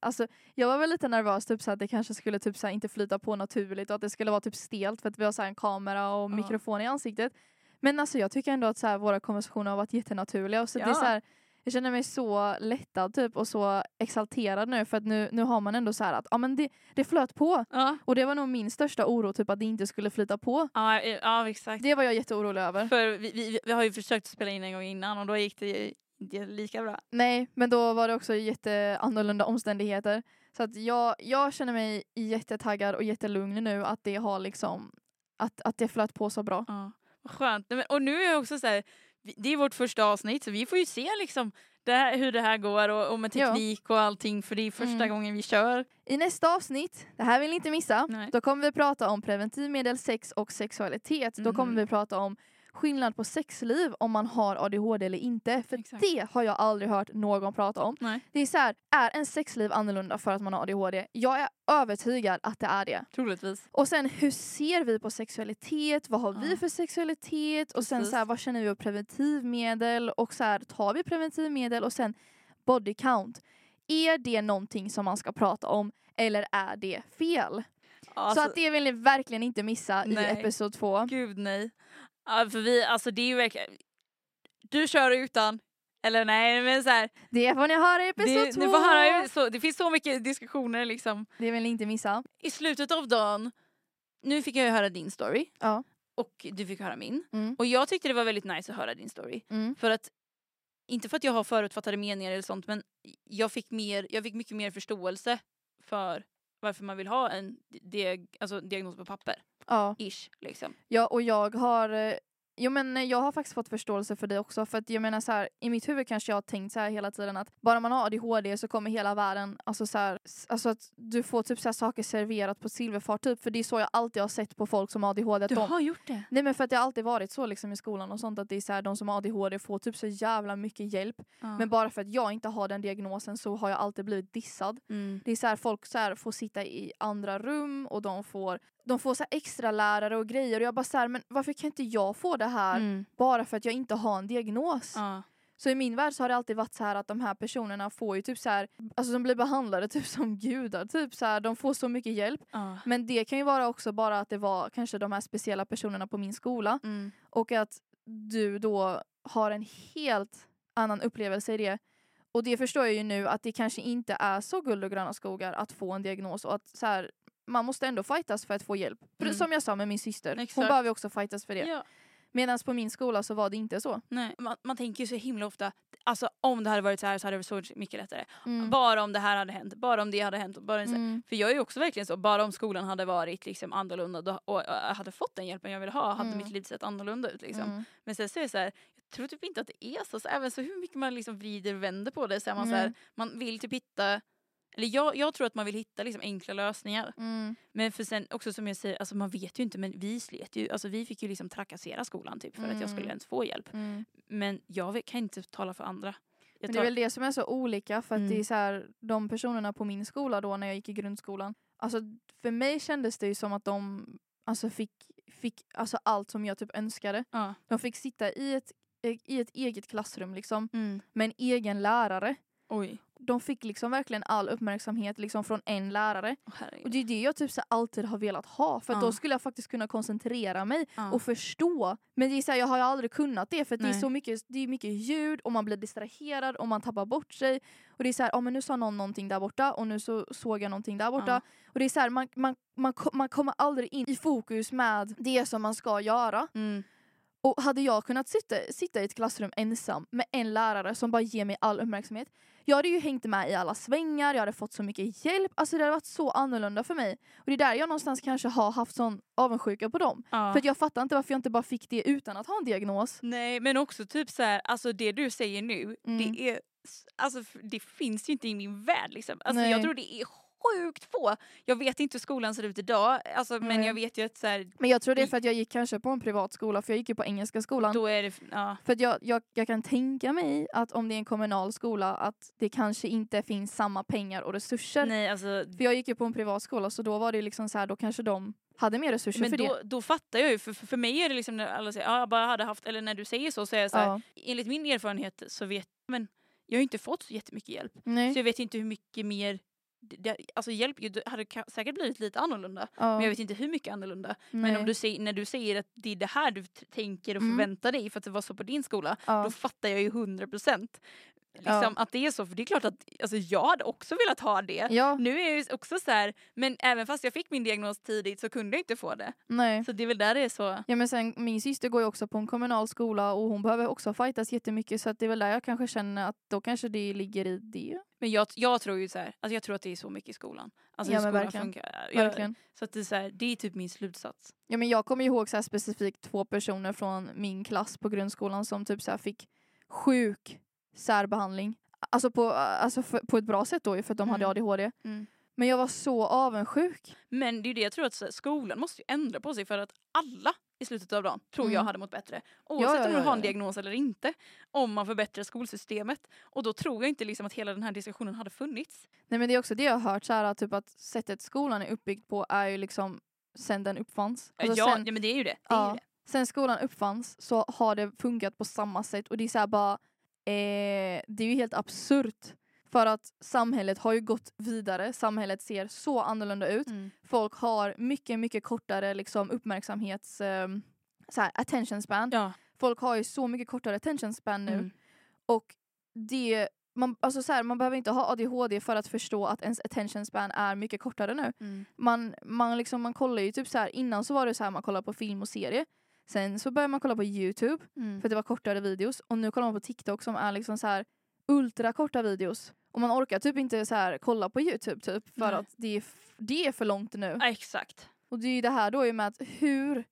alltså, jag var väl lite nervös typ så att det kanske skulle typ så inte flyta på naturligt och att det skulle vara typ stelt för att vi har så en kamera och Ja. mikrofon i ansiktet. Men alltså jag tycker ändå att så våra konversationer har varit jättenaturliga och så det är Ja. så jag känner mig så lättad typ och så exalterad nu för att nu, nu har man ändå så här att ja men det, det flöt på. Ja. Och det var nog min största oro typ att det inte skulle flyta på. Ja, eh, ja exakt. Det var jag jätteorolig över. För vi, vi, vi har ju försökt spela in en gång innan och då gick det inte lika bra. Nej, men då var det också jätteannorlunda omständigheter. Så att jag, jag känner mig jättetaggad och jättelugn nu att det har liksom att, att det flöt på så bra. Ja, vad skönt. Och nu är jag också så här, det är vårt första avsnitt så vi får ju se liksom det här, hur det här går och, och med Ja. teknik och allting för det är första Mm. gången vi kör. I nästa avsnitt, det här vill ni inte missa, Nej. då kommer vi prata om preventivmedel, sex och sexualitet. Då kommer Mhm. vi prata om skillnad på sexliv om man har ADHD eller inte. För Exakt. det har jag aldrig hört någon prata om. Nej. Det är så här, är en sexliv annorlunda för att man har ADHD? Jag är övertygad att det är det. Troligtvis. Och sen hur ser vi på sexualitet? Vad har vi Ja. för sexualitet? Och sen Precis. så här, vad känner vi om preventivmedel? Och så här, tar vi preventivmedel? Och sen body count. Är det någonting som man ska prata om eller är det fel? Alltså, så att det vill ni verkligen inte missa Nej. i episod två. Gud nej. Ja, för vi, alltså det är ju verkligen, du kör utan, eller nej men så här, Det får ni höra i episod det, två. ni får höra, ju så, det finns så mycket diskussioner liksom. Det vill ni inte missa. I slutet av dagen, nu fick jag ju höra din story Ja. och du fick höra min. Mm. Och jag tyckte det var väldigt nice att höra din story. Mm. För att, inte för att jag har förutfattade meningar eller sånt men jag fick, mer, jag fick mycket mer förståelse för varför man vill ha en diag, alltså diagnos på papper. Ja. Ish liksom. Ja, och jag har eh, Jo men eh, jag har faktiskt fått förståelse för det också för att jag menar så här, i mitt huvud kanske jag har tänkt så här hela tiden att bara man har ADHD så kommer hela världen, alltså så här, alltså att du får typ så här saker serverat på silverfart typ för det är så jag alltid har sett på folk som har ADHD. Att Du de, har gjort det? nej men för att det har alltid varit så liksom i skolan och sånt att det är så här, de som har ADHD får typ så jävla mycket hjälp. Men bara för att jag inte har den diagnosen så har jag alltid blivit dissad. mm. Det är så här, folk så får sitta i andra rum och de får, de får så extra lärare och grejer och jag bara så här, men varför kan inte jag få det här Mm. bara för att jag inte har en diagnos? Ja. Så i min värld så har det alltid varit så här att de här personerna får ju typ så här, alltså de blir behandlade typ som gudar, typ så här, de får så mycket hjälp. Ja. Men det kan ju vara också bara att det var kanske de här speciella personerna på min skola Mm. och att du då har en helt annan upplevelse i det. Och det förstår jag ju nu att det kanske inte är så guld och gröna skogar att få en diagnos och att så här, man måste ändå fightas för att få hjälp. Mm. Som jag sa med min syster, hon Exakt. behöver ju också fightas för det. Ja. Medan på min skola så var det inte så. Nej, man, man tänker ju så himla ofta, alltså om det hade varit så här så hade det varit så mycket lättare. Mm. Bara om det här hade hänt, bara om det hade hänt. Bara Mm. För jag är ju också verkligen så, bara om skolan hade varit liksom annorlunda då, och jag hade fått den hjälpen jag ville ha hade Mm. mitt liv sett annorlunda ut. Liksom. Mm. Men sen så är det så här, jag tror typ inte att det är så. så även så hur mycket man liksom vrider och vänder på det så är man så här, man vill typ hitta eller jag, jag tror att man vill hitta liksom enkla lösningar. Mm. Men för sen också som jag säger, alltså man vet ju inte men vi slet ju, alltså vi fick ju liksom trakassera skolan typ för att jag skulle Mm. ens få hjälp. Mm. Men jag kan inte tala för andra. Jag Men det är väl det som är så olika för att det Mm. är så här, de personerna på min skola då när jag gick i grundskolan. Alltså för mig kändes det ju som att de alltså, fick, fick alltså, allt som jag typ önskade. ja. De fick sitta i ett, i ett eget klassrum liksom mm. med en egen lärare. Oj. De fick liksom verkligen all uppmärksamhet liksom från en lärare. Herregud. Och det är det jag typ så alltid har velat ha för Ja. då skulle jag faktiskt kunna koncentrera mig Ja. och förstå. Men det är så här, jag har ju aldrig kunnat det för det är så mycket, det är mycket ljud och man blir distraherad och man tappar bort sig. Och det är så här, ja men nu sa någon någonting där borta och nu så såg jag någonting där borta. Ja. Och det är så här, man, man, man, man kommer aldrig in i fokus med det som man ska göra. Mm. Och hade jag kunnat sitta, sitta i ett klassrum ensam med en lärare som bara ger mig all uppmärksamhet. Jag hade ju hängt med i alla svängar, jag hade fått så mycket hjälp. Alltså det hade varit så annorlunda för mig. Och det är där jag någonstans kanske har haft sån avundsjuka på dem. Ja. För jag fattar inte varför jag inte bara fick det utan att ha en diagnos. Nej men också typ så här, alltså det du säger nu, Mm. det är Alltså det finns ju inte i min värld liksom. Alltså Nej. jag tror det är sjukt få. Jag vet inte hur skolan ser ut idag, alltså, men Nej. jag vet ju att så här, Men jag tror det är för att jag gick kanske på en privat skola, för jag gick ju på engelska skolan. då är det, ja. För att jag, jag, jag kan tänka mig att om det är en kommunal skola att det kanske inte finns samma pengar och resurser. Nej alltså För jag gick ju på en privat skola så då var det liksom så här, då kanske de hade mer resurser men för då, det. då fattar jag ju, för, för för mig är det liksom när alla säger ja jag bara hade haft, eller när du säger så så är jag så här, Ja. enligt min erfarenhet så vet men jag har inte fått så jättemycket hjälp. Nej. Så jag vet inte hur mycket mer det, det, alltså hjälp det hade säkert blivit lite annorlunda. Ja. Men jag vet inte hur mycket annorlunda. Men Nej. om du säger, när du säger att det är det här du tänker och Mm. förväntar dig för att det var så på din skola, ja. då fattar jag ju 100 procent. Liksom Ja. att det är så, för det är klart att alltså, jag hade också velat ha det. ja, Nu är jag också så här, men även fast jag fick min diagnos tidigt så kunde jag inte få det. nej. Så det är väl där det är så. Ja men sen min syster går ju också på en kommunal skola och hon behöver också fightas jättemycket så att det är väl där jag kanske känner att då kanske det ligger i det. Men jag, jag tror ju så här, alltså jag tror att det är så mycket i skolan. Alltså Ja, hur men skolan verkligen. funkar. Jag, Verkligen. så att det är så här, det är typ min slutsats. Ja men jag kommer ihåg så specifikt två personer från min klass på grundskolan som typ så fick sjuk särbehandling. Alltså på, alltså för, på ett bra sätt då för att de hade Mm. ADHD. Mm. Men jag var så avundsjuk. Men det är ju det jag tror att skolan måste ju ändra på sig för att alla i slutet av dagen tror jag Mm. hade mått bättre. Oavsett ja, om du ja, har en ja. diagnos eller inte. Om man förbättrar skolsystemet. Och då tror jag inte liksom att hela den här diskussionen hade funnits. Nej men det är också det jag har hört så här, typ att sättet skolan är uppbyggd på är ju liksom sen den uppfanns. Alltså ja, sen, ja men det är ju det. det, är ja, ju det. sen skolan uppfanns så har det funkat på samma sätt och det är så bara eh, det är ju helt absurt. För att samhället har ju gått vidare, samhället ser så annorlunda ut. Mm. Folk har mycket, mycket kortare liksom, uppmärksamhets... Eh, så här, attention span. Ja. Folk har ju så mycket kortare attention span nu. Mm. Och det, man, alltså så här, man behöver inte ha ADHD för att förstå att ens attention span är mycket kortare nu. Mm. Man, man, liksom, man kollar ju typ så här, innan så var det så här man kollade på film och serie. Sen så började man kolla på Youtube Mm. för att det var kortare videos. Och nu kollar man på TikTok som är liksom så här ultra korta videos. Och man orkar typ inte så här kolla på Youtube typ för Nej. att det är, det är för långt nu. Ja, exakt. Och det är ju det här då med att hur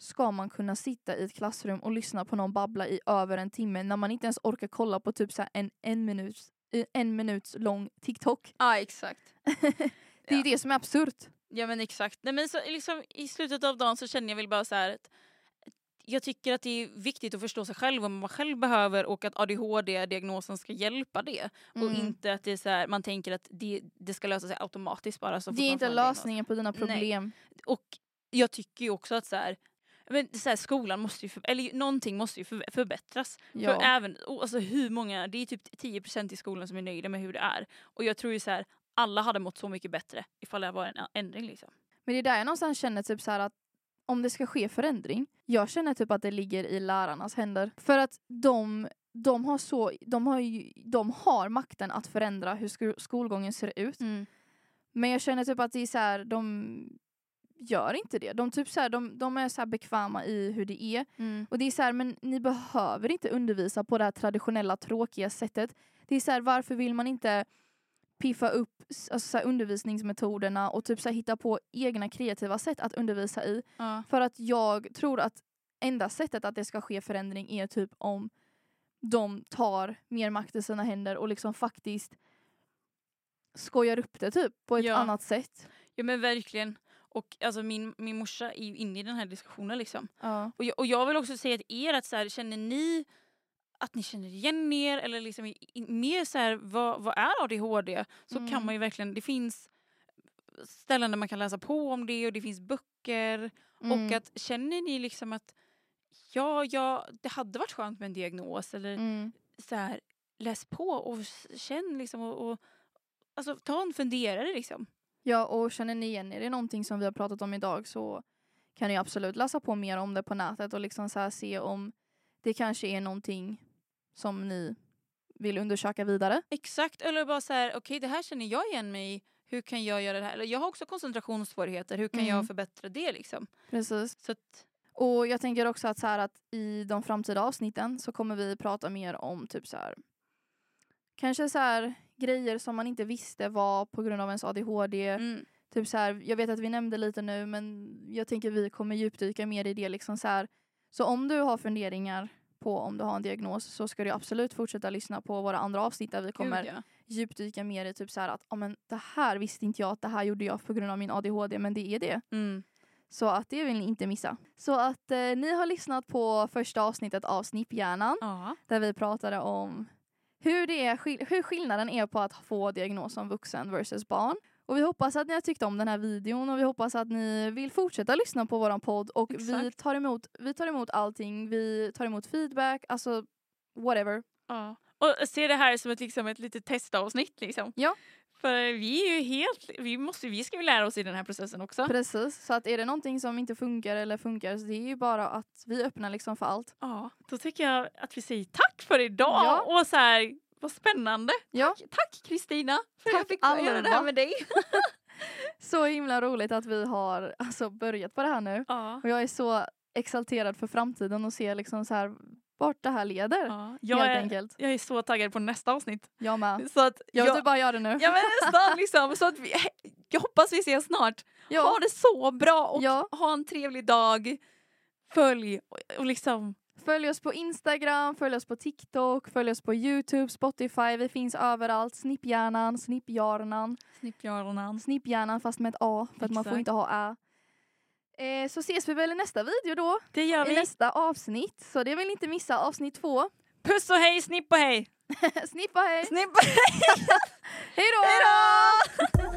ska man kunna sitta i ett klassrum och lyssna på någon babbla i över en timme när man inte ens orkar kolla på typ så en, en, minuts, eh, en minuts lång TikTok. Ja exakt. Det är ju Ja. det som är absurt. Ja men exakt. Nej, men så, liksom, I slutet av dagen så känner jag väl bara så här att jag tycker att det är viktigt att förstå sig själv vad man själv behöver och att ADHD-diagnosen ska hjälpa det. Och Mm. inte att det är så här, man tänker att det, det ska lösa sig automatiskt bara. Så Det är inte lösningen på dina Nej. problem. Och jag tycker ju också att så här, men så här, skolan måste ju, för, eller någonting måste ju för, förbättras. För Ja. även, och alltså hur många, det är typ 10% i skolan som är nöjda med hur det är. Och jag tror ju så här, alla hade mått så mycket bättre ifall det var en ändring liksom. Men det är där jag någonstans känner typ så att om det ska ske förändring, jag känner typ att det ligger i lärarnas händer. För att de, de, har, så, de, har, ju, de har makten att förändra hur sko- skolgången ser ut. Men jag känner typ att det är så här, de, gör inte det. De, typ så här, de, de är så bekväma i hur det är. Mm. Och det är så här, men ni behöver inte undervisa på det här traditionella tråkiga sättet. Det är så här, varför vill man inte piffa upp alltså så undervisningsmetoderna och typ så hitta på egna kreativa sätt att undervisa i? Ja. För att jag tror att enda sättet att det ska ske förändring är typ om de tar mer makt i sina händer och liksom faktiskt skojar upp det typ på ett Ja. annat sätt. ja men verkligen. Och alltså min, min morsa är ju inne i den här diskussionen liksom. Ja. Och jag, och jag vill också säga till er att så här, känner ni att ni känner igen er eller liksom mer så här, vad, vad är ADHD? Så Mm. kan man ju verkligen, det finns ställen där man kan läsa på om det och det finns böcker. Mm. Och att känner ni liksom att ja, ja, det hade varit skönt med en diagnos eller Mm. så här, läs på och känn liksom och, och alltså ta en funderare liksom. Ja, och känner ni igen er i någonting som vi har pratat om idag så kan ni absolut läsa på mer om det på nätet och liksom så se om det kanske är någonting som ni vill undersöka vidare. Exakt, eller bara så här, okej det här känner jag igen mig i. Hur kan jag göra det här? Eller jag har också koncentrationssvårigheter, hur kan Mm. jag förbättra det liksom? Precis. Så att, Och jag tänker också att, så här, att i de framtida avsnitten så kommer vi prata mer om typ så här kanske så här grejer som man inte visste var på grund av ens ADHD. mm, Typ så här, jag vet att vi nämnde lite nu men jag tänker vi kommer djupdyka mer i det. Liksom så, så om du har funderingar på om du har en diagnos så ska du absolut fortsätta lyssna på våra andra avsnitt där vi kommer gud, ja. djupdyka mer i typ så här att oh, men det här visste inte jag att det här gjorde jag på grund av min ADHD men det är det. Mm. Så att det vill ni inte missa. Så att eh, ni har lyssnat på första avsnittet av Snipphjärnan Ja. där vi pratade om hur, det är, hur skillnaden är på att få diagnos som vuxen versus barn. Och vi hoppas att ni har tyckt om den här videon och vi hoppas att ni vill fortsätta lyssna på våran podd och vi tar, emot, vi tar emot allting. Vi tar emot feedback, alltså whatever. ja. Och se det här som ett, liksom, ett litet testavsnitt liksom. Ja. För vi är ju helt, vi, måste, vi ska ju lära oss i den här processen också. Precis, så att är det någonting som inte funkar eller funkar så det är ju bara att vi öppnar liksom för allt. Ja, då tycker jag att vi säger tack för idag Ja. och så här, vad spännande. Ja. Tack Kristina för att jag fick göra det här med dig. Så himla roligt att vi har alltså, börjat på det här nu. Ja. Och jag är så exalterad för framtiden och ser liksom så här vart det här leder. Ja. Jag, helt är, enkelt. jag är så taggad på nästa avsnitt. Jag med. Så att Jag vill typ bara göra det nu. ja men nästan liksom. Så att vi, jag hoppas vi ses snart. Ja. Ha det så bra och Ja. ha en trevlig dag. Följ och, och liksom Följ oss på Instagram, följ oss på TikTok, följ oss på Youtube, Spotify. Vi finns överallt. Snipphjärnan, snipphjärnan, snipphjärnan. snipphjärnan fast med ett A för att man får Exakt. inte ha Ä. Eh, så ses vi väl i nästa video då, Det gör i vi. nästa avsnitt. Så det vill ni inte missa avsnitt två. Puss och hej, snipp och hej. Snippa hej! Snipp och hej. Hej då!